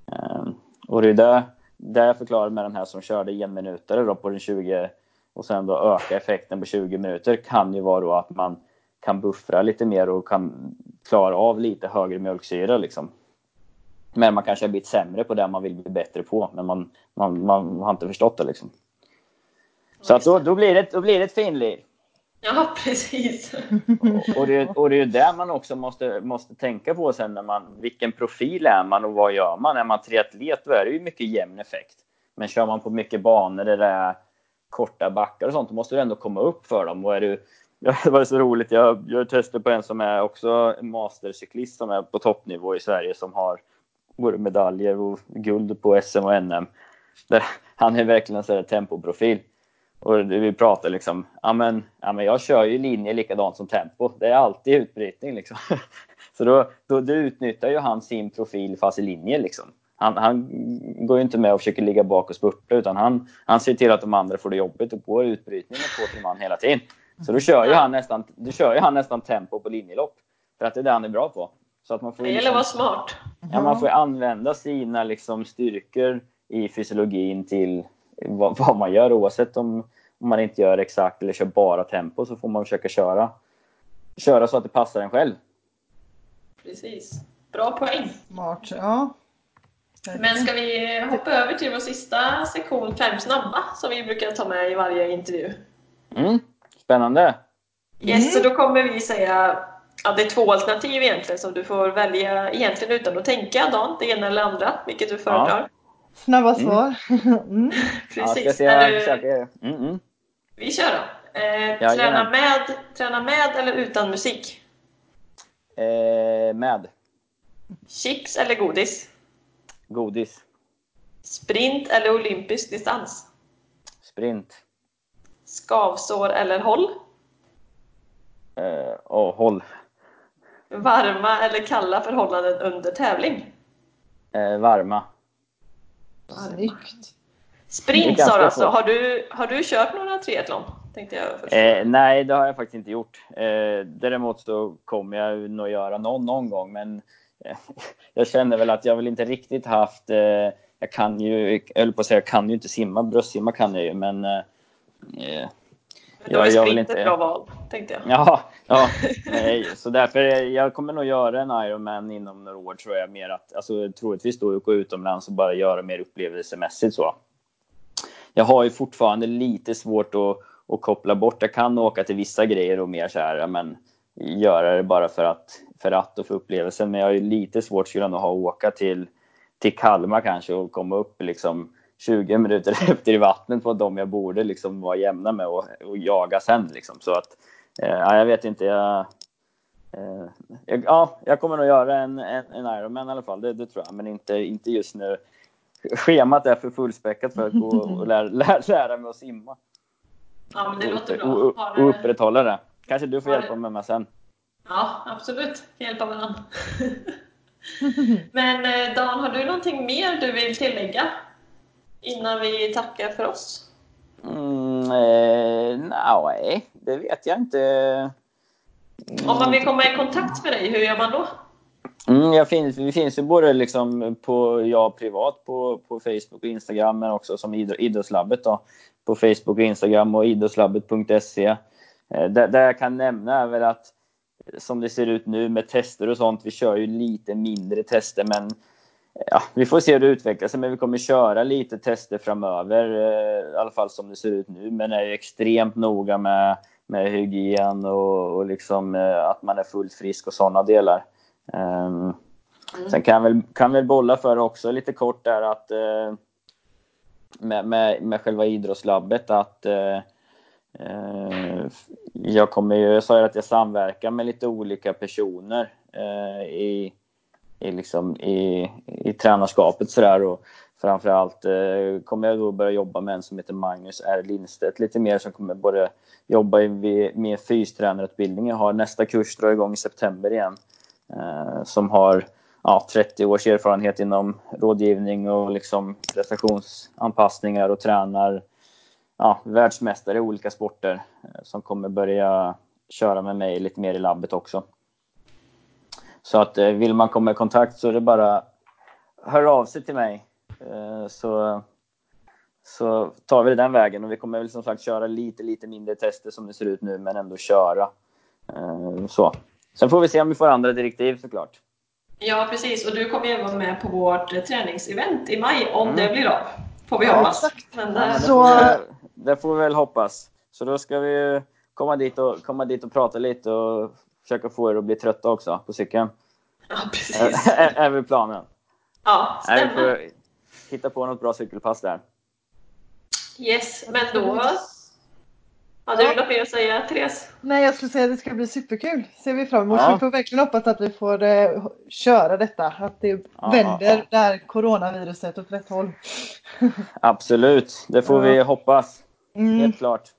Ehm, och det är det, där jag förklarar med den här som körde en minuter då på den 20 och sen då öka effekten på 20 minuter kan ju vara då att man kan buffra lite mer och kan klara av lite högre mjölksyra liksom. Men man kanske har blivit sämre på det man vill bli bättre på, men man, man, man har inte förstått det liksom. Så att då, då, blir det, då blir det ett finlir. Ja, precis. Och, och, det, och det är det man också måste, måste tänka på sen när man, vilken profil är man och vad gör man? Är man triatlet då är det ju mycket jämn effekt. Men kör man på mycket banor där det är korta backar och sånt, då måste du ändå komma upp för dem. Och är du, det var så roligt, jag gör tester på en som är också en mastercyklist som är på toppnivå i Sverige som har både medaljer och guld på SM och NM. Där han är verkligen en sån tempoprofil. Och vi pratar liksom, ja men, ja men jag kör ju linje likadant som tempo. Det är alltid utbrytning liksom. Så då, då, då utnyttjar ju han sin profil fast i linje liksom. Han, han går ju inte med och försöker ligga bak och spurta utan han, han ser till att de andra får det jobbigt och går utbrytning med två, tre man hela tiden. Så då kör ju han nästan, då kör ju han nästan tempo på linjelopp. För att det är det han är bra på. Så att man får det gäller att liksom, vara smart. Ja, man får använda sina liksom, styrkor i fysiologin till vad, vad, man gör oavsett om, om man inte gör exakt eller kör bara tempo så får man försöka köra, köra så att det passar en själv. Precis. Bra poäng. Smart, ja. Men ska vi hoppa över till vår sista sektion, fem snabba, som vi brukar ta med i varje intervju? Mm, spännande! Yes, mm. så då kommer vi säga Ja, det är två alternativ egentligen som du får välja egentligen utan att tänka Dan, det ena eller andra, vilket du föredrar. Snabba mm. svar. Mm. Precis. Ja, ska du... mm, mm. Vi kör då. Eh, ja, träna, med, träna med eller utan musik? Eh, med. Chips eller godis? Godis. Sprint eller olympisk distans? Sprint. Skavsår eller håll? Eh, oh, håll. Varma eller kalla förhållanden under tävling? Eh, varma. Snyggt. Sprint sa du alltså. Har du, har du kört några triathlon? Tänkte jag eh, nej, det har jag faktiskt inte gjort. Eh, däremot så kommer jag nog göra någon, någon gång, men eh, jag känner väl att jag väl inte riktigt haft... Eh, jag kan ju, jag höll på att säga, jag kan ju inte simma. Bröstsimma kan jag ju, men då är sprint inte... ett bra val, tänkte jag. Ja, ja nej, så därför jag kommer nog göra en Ironman inom några år tror jag mer att, alltså troligtvis då gå utomlands och bara göra mer upplevelsemässigt så. Jag har ju fortfarande lite svårt att, att koppla bort. Jag kan åka till vissa grejer och mer så här, men göra det bara för att, för att och för upplevelsen. Men jag har ju lite svårt skulle jag nog ha att åka till, till Kalmar kanske och komma upp liksom 20 minuter efter i vattnet på de jag borde liksom vara jämna med och, och jaga sen. Liksom. Så att, eh, jag vet inte. Jag, eh, jag, ja, jag kommer nog göra en, en, en Ironman i alla fall, det, det, tror jag, men inte, inte just nu. Schemat är för fullspäckat för att gå och lära, lära, lära mig att simma. Ja, men det låter bra. Och, och upprätthålla det. Kanske du får hjälpa mig med sen. Ja, absolut. Hjälpa varandra. men eh, Dan, har du någonting mer du vill tillägga innan vi tackar för oss? Mm, eh, nej, det vet jag inte. Mm. Om man vill komma i kontakt med dig, hur gör man då? Mm, jag finns, vi finns ju både liksom på, jag privat på, på Facebook och Instagram men också som Idrottslabbet då, på Facebook och Instagram och idrottslabbet.se. Eh, det, det jag kan nämna är väl att som det ser ut nu med tester och sånt, vi kör ju lite mindre tester men ja, vi får se hur det utvecklar sig, men vi kommer köra lite tester framöver, eh, i alla fall som det ser ut nu, men är extremt noga med, med hygien och, och liksom, eh, att man är fullt frisk och sådana delar. Um, mm. Sen kan väl, kan väl bolla för också lite kort där att uh, med, med, med själva idrottslabbet att uh, uh, jag kommer ju, jag sa ju att jag samverkar med lite olika personer i i, liksom, i, i tränarskapet sådär och framförallt eh, kommer jag då börja jobba med en som heter Magnus R Lindstedt lite mer som kommer börja jobba i, med fystränarutbildning. Jag har nästa kurs drar igång i september igen eh, som har ja, 30 års erfarenhet inom rådgivning och liksom prestationsanpassningar och tränar ja, världsmästare i olika sporter eh, som kommer börja köra med mig lite mer i labbet också. Så att eh, vill man komma i kontakt så är det bara hör av sig till mig. Eh, så, så tar vi det den vägen och vi kommer väl som sagt köra lite, lite mindre tester som det ser ut nu men ändå köra. Eh, så. Sen får vi se om vi får andra direktiv såklart. Ja precis och du kommer ju vara med på vårt träningsevent i maj om mm. det blir av. Får vi hoppas. Ja, Men det... Ja, vi, det får vi väl hoppas. Så då ska vi komma dit och, komma dit och prata lite och försöka få er att bli trötta också på cykeln. Ja, precis. är väl planen. Ja, stämmer. Vi får hitta på något bra cykelpass där. Yes, men då har du något mer att säga, Therese? Nej, jag skulle säga att det ska bli superkul. Ser vi fram emot. Ja. Vi får verkligen hoppas att vi får eh, köra detta. Att det ja, vänder ja, det här coronaviruset åt rätt håll. Absolut, det får vi hoppas. Mm. Helt klart.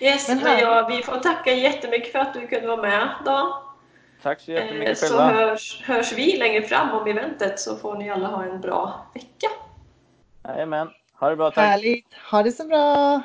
Yes, men, men ja, vi får tacka jättemycket för att du kunde vara med Dan. Tack så jättemycket Eh, Så hörs, hörs vi längre fram om eventet så får ni alla ha en bra vecka. Jajamän. Ha det bra, tack. Härligt. Ha det så bra.